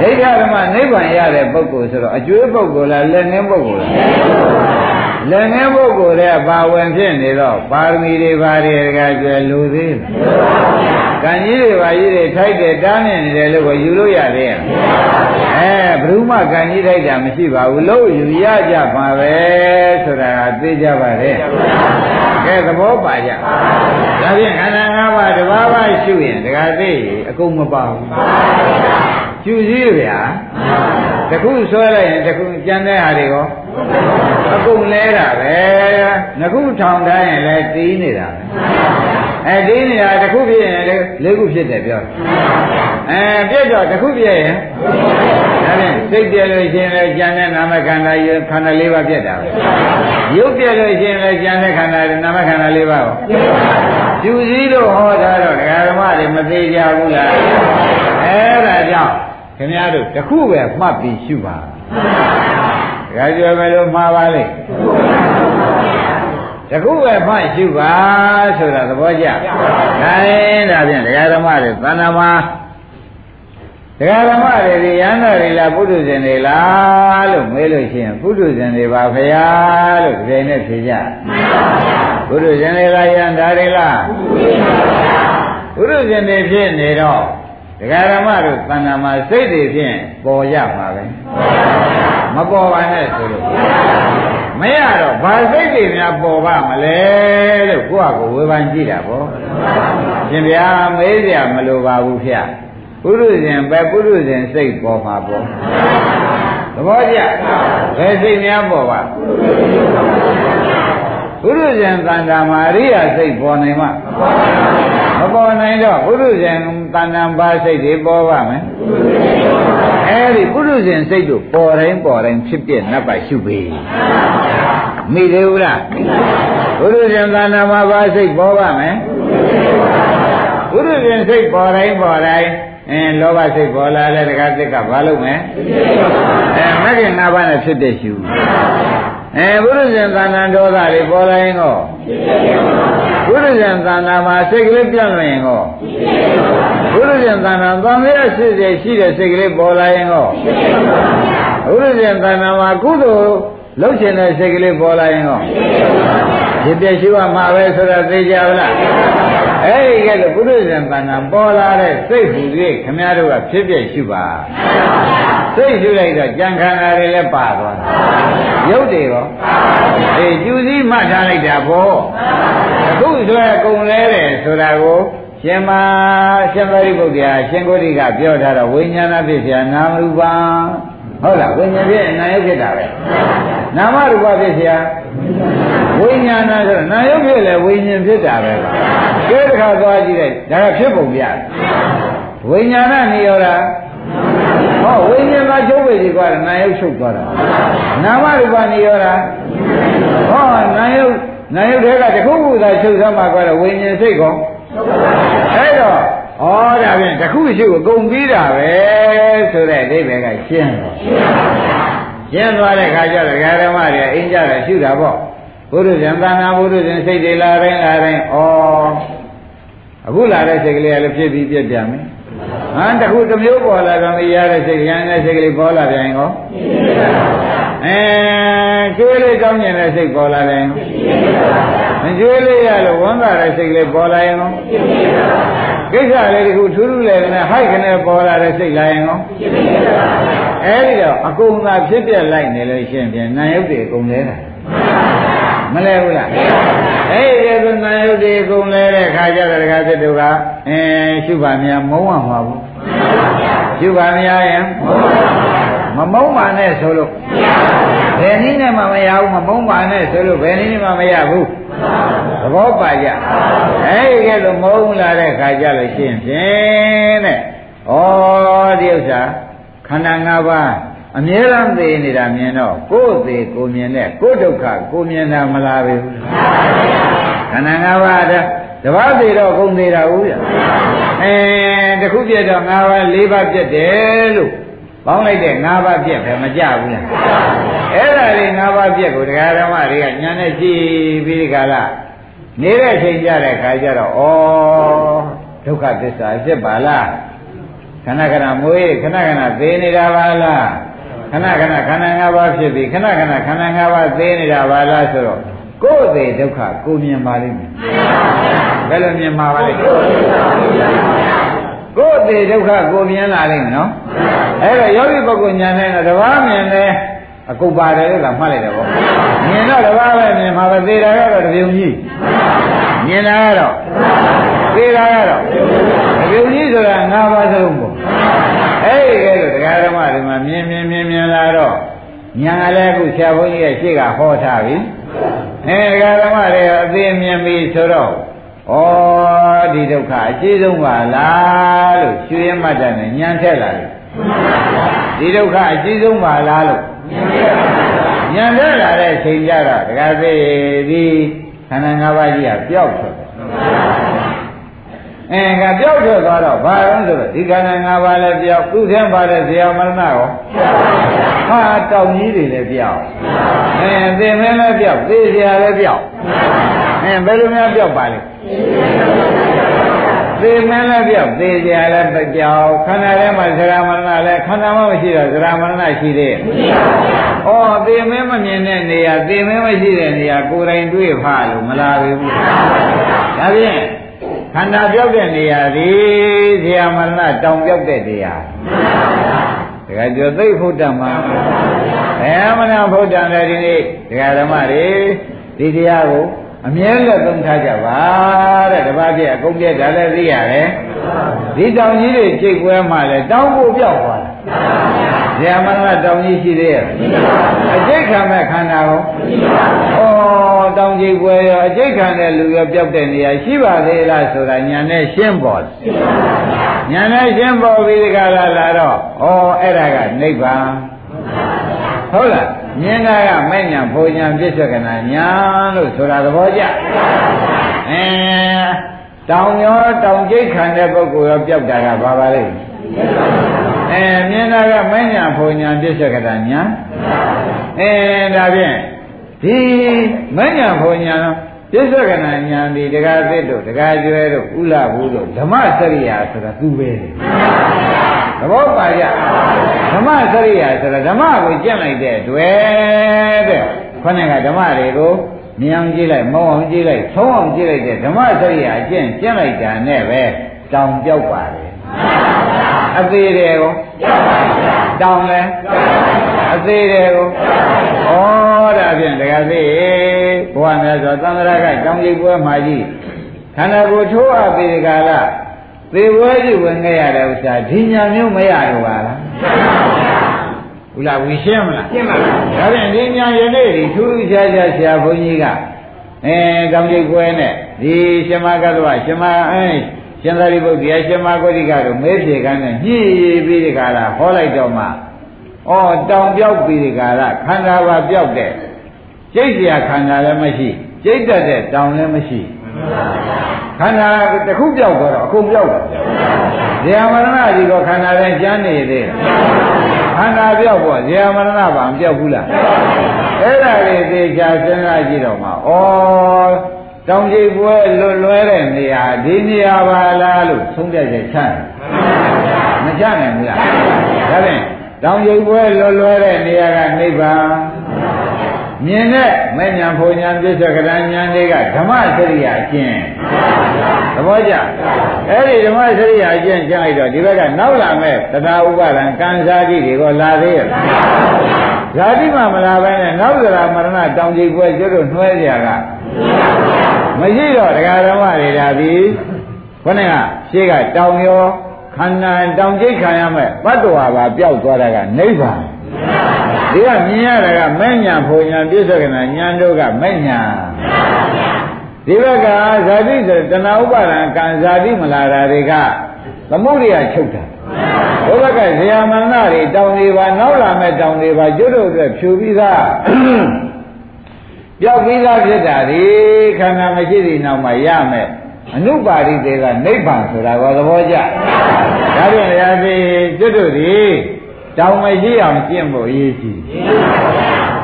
ဒိဋ္ဌဓမ္မနိဗ္ဗာန်ရတဲ့ပုဂ္ဂိုလ်ဆိုတော့အကျွေးပုဂ္ဂိုလ်လားလက်ငင်းပုဂ္ဂိုလ်လား လက်ငယ်ပုဂ္ဂိုလ်တဲ့ပါဝင်ဖြစ်နေတော့ပါရမီတွေပါတွေတကကျွယ်လူသေးကံကြီးတွေပါကြီးတွေထိုက်တယ်တားမြင်နေတယ်လို့ကိုယူလို့ရသေးရဲ့အဲဘယ်သူမှကံကြီးထိုက်တာမရှိပါဘူးလို့ယူရကြပါပဲဆိုတာသိကြပါတယ်ကဲသဘောပါကြဒါဖြင့်ခန္ဓာ၅ပါးတစ်ပါးပါရှုရင်တကသိအကုန်မပါဘူးကျူစည်းဗျာတခုဆွဲလိုက်ရင်တခုကြံတဲ့ဟာတွေရော အကုန်လဲတာပဲငခုထောင်ထားရင်လည်းတီးနေတာပဲအဲတီးနေတာတခုဖြစ်ရင်လည်းလေးခုဖြစ်တယ်ပြောအဲပြည့်တော့တခုပြည့်ရင်ဒါဖြင့်စိတ်ပြည့်လို့ရှိရင်လည်းကြံတဲ့နာမခန္ဓာယခန္ဓာ၄ပါးပြည့်တာပဲရုပ်ပြည့်လို့ရှိရင်လည်းကြံတဲ့ခန္ဓာနာမခန္ဓာ၄ပါးရောကျူစည်းလို့ဟောတာတော့ဒကာဓမ္မတွေမသေးကြဘူးလားအဲဒါကြောင့်ခင်ဗျားတို့တခုပဲမှတ်ပြီးရှုပါ ဒကာကျော်ပဲလို့မှားပါလေတခုပဲမှတ်ရှုပါဆိုတာသဘောကျဒါရင်ဒါဖြင့်ဒကာဓမ္မတွေသန္တာမှာဒကာဓမ္မတွေဒီရဟန္တာတွေလားပုထုဇဉ်တွေလားလို့မေးလို့ရှိရင်ပုထုဇဉ်တွေပါဖရာလို့ဒီနေ့ဖြေကြပုထုဇဉ်တွေလားယန္တာတွေလားပုထုဇဉ်တွေဖြစ်နေတော့ဒကာဓမ္မတို့သန္တာမှာစိတ်တွေဖြင့်ပေါ်ရမှာပဲ မပေါ်ပါနဲ့ဆိုလို့မရတော့ဘာစိတ်တွေများပေါ်ပါမလဲလို့ကိုယ့်အကိုဝေဖန်ကြည့်တာပေါ့ရှင်ဗျာမေးစရာမလိုပါဘူးဗျပုရုဇဉ်ပဲပုရုဇဉ်စိတ်ပေါ်မှာပေါ့သဘောကျဘယ်စိတ်များပေါ်ပါပုရုဇဉ်တန်တာမှာအရိယာစိတ်ပေါ်နိုင်မှာမပေါ်နိုင်တော့ပုရုဇဉ်တန်တန်ပါစိတ်တွေပေါ်ပါမယ် အဲဒီပုရုဇဉ်စိတ်တို့ပေါ်တိုင်းပေါ်တိုင်းဖြစ်ပြနတ်ပါရှုပေမိသေးဘူးလားပုရုဇဉ်တန်တန်မှာပါစိတ်ပေါ်ပါမယ်ပုရုဇဉ်စိတ်ပေါ်တိုင်းပေါ်တိုင်းအင်းလောဘစိတ်ပေါ်လာလဲတခါစိတ်ကဘာလုပ်မလဲအဲမဂ္ဂင်၅ပါးနဲ့ဖြစ်တဲ့ရှု အဲဘုရုဇဉ်သဏ္ဍာန်ဒေါသတွေပေါ်လာရင်ကောဘုရုဇဉ်သဏ္ဍာန်မှာစိတ်ကလေးပြန့်လွင်ရင်ကောဘုရုဇဉ်သဏ္ဍာန်သံဃာရှိစေရှိတဲ့စိတ်ကလေးပေါ်လာရင်ကောဘုရုဇဉ်သဏ္ဍာန်မှာကုသိုလ် လှုပ်ရှင်တဲ့စိတ်ကလေးပေါ်လာရင်တော့ဒီပြည့်ရှိမှမှာပဲဆိုတာသိကြပါလားအဲ့ဒီကဲလို့ပုရိသေပန္နပေါ်လာတဲ့စိတ်ဟူ၍ခမည်းတော်ကဖြစ်ပြည့်ရှိပါစိတ်ရှိလိုက်တော့ကြံခန္ဓာတွေလည်းပါသွားတာရုပ်တွေရောအေးကျူစည်းမှတ်ထားလိုက်တာပေါ့အခုဆိုရကုံလဲတယ်ဆိုတာကိုရှင်မရှင်ဗရိပုတ္တရာရှင်ကိုရိကပြောထားတော့ဝိညာဏဖြစ်ဖြာနာမရူပံ ဟုတ်လားဝိညာဉ်ဖြစ်နာယုတ်ဖြစ်တာပဲနာမရူပဖြစ်เสียဝိညာဏဆိုနာယုတ်ဖြစ်လဲဝိညာဉ်ဖြစ်တာပဲကဲတခါသွားကြည့်လိုက်ဒါကဖြစ်ပုံပြဝိညာဏနိရောဓဟောဝိညာဉ်ကချုပ်ပဲဒီကွာနာယုတ်ချုပ်သွားတာနာမရူပနိရောဓဟောနာယုတ်နာယုတ်တွေကတခုခုသာချုပ်သမှာကွာဝိညာဉ်စိတ်ကောအဲ့တော့ ဩဒါဖြင့်တခုရှိကိုအကုန်ပြီးတာပဲဆိုတဲ့အဓိပ္ပာယ်ကရှင်းတယ်ရှင်းသွားတဲ့ခါကျတော့ဓမ္မတွေအင်းကြတယ်ရှုတာပေါ့ဘုရုဇံသနာဘုရုဇံစိတ်တွေလာတိုင်းလာတိုင်းဩအခုလာတဲ့စိတ်ကလေးကလည်းဖြစ်ပြီးပြက်ပြန်ပြီဟမ်တခုတစ်မျိုးပေါ်လာတော့မရတဲ့စိတ်ရန်တဲ့စိတ်ကလေးပေါ်လာပြန်ရောအဲကျွေးလေးကောင်းကျင်တဲ့စိတ်ပေါ်လာတယ်မကျွေးလေးရလို့ဝန်တာတဲ့စိတ်ကလေးပေါ်လာရင်ရော ကိစ္စလေးတခုထူးထူးလည်းနဲ့ဟိုက်ခနဲ့ပေါ်လာတဲ့စိတ်လာရင်ရောအဲဒီတော့အကုန်သာဖြစ်ပြက်လိုက်နေလို့ရှိရင်ပြန်နာယုတ်တွေအကုန်လဲတာမလဲဘူးလားအဲ့ဒီကနာယုတ်တွေအကုန်လဲတဲ့ခါကျတော့တခါစစ်တို့ကအင်းရှုပါများမုံဝမှာဘူးရှုပါများရင်မမုံပါနဲ့ဆိုလို့ဘ ယ်နည်းနဲ့မှမရဘူးမမုံပါနဲ့ဆိုလို့ဘယ်နည်းနဲ့မှမရဘူးသဘောပါကြအဲ့ဒီကဲလို့မုံလာတဲ့ခါကျလို့ရှိရင်ဖြင့်တဲ့ဩဒီဥစ္စာခန္ဓာ၅ပါးအမြဲတမ်းသိနေတာမြင်တော့ကိုယ်သေးကိုမြင်တဲ့ကိုယ်ဒုက္ခကိုမြင်တာမလားပဲခန္ဓာ၅ပါးတတပါးသေးတော့ကုန်သေးတာဟုတ်ရအဲတခုပြတော့၅ပါး၄ပါးပြတ်တယ်လို့ ပေါင်းလိုက်တဲ့၅ပါးပြက်ပဲမကြဘူးလားအဲ့ဒါလေး၅ပါးပြက်ကိုတရားဓမ္မတွေကညာနဲ့ကြည့်ပြီးဒီကလာနေတဲ့ချိန်ကြတဲ့ခါကျတော့ဩဒုက္ခသစ္စာဖြစ်ပါလားခဏခဏမွေးခဏခဏသေနေတာပါလားခဏခဏခန္ဓာ၅ပါးဖြစ်ပြီးခဏခဏခန္ဓာ၅ပါးသိနေတာပါလားဆိုတော့ကိုယ်သေးဒုက္ခကိုမြင်ပါလိမ့်မယ်ဘယ်လိုမြင်မှာပါလဲ ကိုယ်သေးဒုက္ခကိုမြင်လာလိမ့်မယ်နော်အဲ့တော့ယောဂီပုဂ္ဂိုလ်ညာနဲ့တော့တဘာမြင်တယ်အကုပ္ပါတယ်လို့ကမှတ်လိုက်တယ်ဗောမြင်တော့တဘာပဲမြင်မှာပဲသေတာကတော့တပြုံကြီးမြင်တာကတော့သေတာကတော့တပြုံကြီးဆိုတာ၅ပါးစလုံးပေါ့အဲ့ဒီကဲလို့တရားဓမ္မတွေမှာမြင်မြင်မြင်မြင်လာတော့ညာလည်းအခုဆရာဘုန်းကြီးရဲ့ရှေ့ကဟောထားပြီအဲတရားဓမ္မတွေအသိမြင်ပြီဆိုတော့ ဩဒီဒုက္ခအကြီးဆုံးပါလားလို့ရွှေရမတ္တနဲ့ညံထက်လာတယ်ဒီဒုက္ခအကြီးဆုံးပါလားလို့ညံထက်လာတဲ့အချိန်ကျတော့ဒကာသေးဒီခန္ဓာ၅ပါးကြီးကပျောက်ထွက်တယ်အဲကပျောက်ထွက်သွားတော့ဘာလဲဆိုတော့ဒီခန္ဓာ၅ပါးလည်းပျောက်သူ့ထဲပါတဲ့ဇေယမရဏရောဟာတောင်ကြီးတွေလည်းပျောက်အဲသင်္မဲလည်းပျောက်သေဇေယလည်းပျောက် အဲဘယ်လိုများပျောက်ပါလဲသေမင်းလည်းပြောက်သေကြလည်းပြောက်ခန္ဓာထဲမှာဇရာမရဏလည်းခန္ဓာမှမရှိတော့ဇရာမရဏရှိသေးရဲ့။ဩသေမင်းမမြင်တဲ့နေရာသေမင်းမရှိတဲ့နေရာကိုယ်တိုင်တွေ့ဖလို့မလာဘူး။ဒါဖြင့်ခန္ဓာပြောက်တဲ့နေရာဒီဇရာမရဏတောင်ပြောက်တဲ့နေရာ။ဒကာကျော်သိဖို့တတ်မှာအဲမနာဖို့တတ်တယ်ဒီနေ့ဒကာဓမ္မတွေဒီတရားကို အမြဲလက်သုံးထားကြပါတဲ့တပတ်ပြည့်အကုန်ပြည့်ဒါလည်းသိရတယ်ဒီတောင်ကြီးတွေကြိတ်ပွဲမှလည်းတောင်ဖို့ပြောက်သွားတယ်ဇာမဏတောင်ကြီးရှိသေးရဲ့အကျိတ်ခံမဲ့ခန္ဓာကိုဩတောင်ကြီးပွဲရောအကျိတ်ခံတဲ့လူရောပြောက်တဲ့နေရာရှိပါသေးလားဆိုတာညာနဲ့ရှင်းပေါ်ညာနဲ့ရှင်းပေါ်ပြီးဒီကလာလာတော့ဩအဲ့ဒါကနိဗ္ဗာန် ဟုတ်လားမြင်တာကမဲ့ညာဘုံညာပြစ္ဆကနာညာလို့ဆိုတာသဘောကျအဲတောင်ရောတောင်ကျိတ်ခံတဲ့ပုဂ္ဂိုလ်ရောပြောက်တာကဘာပါလဲအဲမြင်တာကမဲ့ညာဘုံညာပြစ္ဆကနာညာအဲဒါဖြင့်ဒီမဲ့ညာဘုံညာပြစ္ဆကနာညာဒီတက္ကသစ်တို့တက္ကကျွဲတို့ဥလဘူးတို့ဓမ္မစရိယာဆိုတာသူပဲ သဘောပါကြဓမ္မစရိယာဆိုတာဓမ္မကိုကျင့်လိုက်တဲ့တွေ့တဲ့ခொနဲ့ကဓမ္မတွေကိုမြင်အောင်ကြည့်လိုက်မဟုတ်အောင်ကြည့်လိုက်သုံးအောင်ကြည့်လိုက်တဲ့ဓမ္မစရိယာအကျင့်ကျင့်လိုက်တာနဲ့ပဲတောင်ပြောက်ပါတယ်အသေးတွေကိုတောင်လဲအသေးတွေကိုဩဒါဖြင့်တကယ်သိဘုရားမြတ်စွာသံဃာကတောင်ကြီးပွဲမှာကြီးခန္ဓာကိုယ်ထိုးအပ်ပြီးဒီကလာ သေဝဲကြီးဝင်ခဲ့ရတဲ့ဥစ္စာဒီညာမျိုးမရတော့ပါလားဘုလားဝီရှင်းမလားရှင်းပါပါဒါဖြင့်ဒီညာယနေ့ဒီထူးထူးခြားခြားဆရာဘုန်းကြီးကအဲတောင်ကြီးပွဲနဲ့ဒီရှင်မကတ္တဝရှင်မအဲရှင်သာရိပုတ္တရာရှင်မဂေါတိကတို့မဲပြေကန်းနဲ့ညှိပြီးဒီကလာဟောလိုက်တော့မှဩတောင်ပြောက်ပြီးဒီကလာခန္ဓာပါပြောက်တဲ့ကျိတ်เสียခန္ဓာလည်းမရှိကျိတ်တတ်တဲ့တောင်လည်းမရှိ ခန္ဓာတစ်ခုပြောက်တော့အကုန်ပြောက်တယ်ဇေယမရဏဒီကခန္ဓာလည်းကျမ်းနေသေးခန္ဓာပြောက်ပေါ့ဇေယမရဏဘာမပြောက်ဘူးလားအဲ့ဒါလေးသေချာစဉ်းစားကြည့်တော့မှဩတောင်ကြီးပွဲလွတ်လွဲတဲ့နေရာဒီနေရာပါလားလို့သုံးပြချက်ချတယ်မချနိုင်ဘူးလားဒါဖြင့်တောင်ကြီးပွဲလွတ်လွဲတဲ့နေရာကနိဗ္ဗာန် မြင်တဲ့မဲ့ညာဖုန်ညာပြစ္ဆကရဉာဏ်တွေကဓမ္မစရိယာအကျင့်သဘောကျအဲ့ဒီဓမ္မစရိယာအကျင့်ကျင့်လိုက်တော့ဒီဘက်ကနောက်လာမဲ့သဒ္ဓဥပါဒံကံစားတိတွေကိုလာသေးရဲ့ဇာတိမှမလာပဲနဲ့နောက်ကြရာမရဏတောင်ကြီးပွဲကျွတ်တို့နှွဲကြကမရှိတော့တရားဓမ္မတွေဒါပြီးခொနဲ့ကရှေးကတောင်ရောခန္ဓာတောင်ကျိတ်ခံရမဲ့ဘတ်တော်ဟာပျောက်သွားတာကနိဗ္ဗာန် ဒီကမြင်ရတာကမဲ့ညာဖုန်ညာပြစ္ဆကနာညာတို့ကမဲ့ညာဒီဘက်ကဇာတိဆိုတဏှာဥပါဒံကံဇာတိမလာတာတွေကသမုဒိယချုပ်တာဘုဘကဇေယမန္တတွေတောင်တွေပါနောက်လာမဲ့တောင်တွေပါကျွတ်တို့အတွက်ဖြူပြီးသားပြောက်ပြီးသားဖြစ်တာဒီခန္ဓာမရှိသည့်နောက်မှာရမယ်အနုပါရိတေကနိဗ္ဗာန်ဆိုတာကသဘောကျဒါပြန်ရာပြီကျွတ်တို့ဒီ တောင်မရှိအောင်ကျင့်ဖို့အရေးကြီး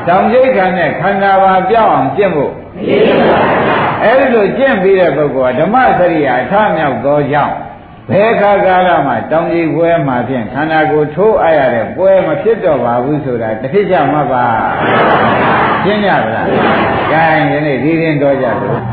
တောင်ကျိတ်ခံတဲ့ခန္ဓာပါပြောင်းအောင်ကျင့်ဖို့အဲဒီလိုကျင့်ပြီးတဲ့ပုဂ္ဂိုလ်ကဓမ္မစရိယာအထမြောက်သောကြောင့်ဘယ်ခါကာလမှာတောင်ကြီးပွဲမှာဖြင့်ခန္ဓာကိုယ်ထိုးအပ်ရတဲ့ပွဲမဖြစ်တော့ပါဘူးဆိုတာတစ်ဖြစ်ကြမှာပါရှင်းကြပါလား gain ဒီနေ့ဒီရင်တော့ကြလို့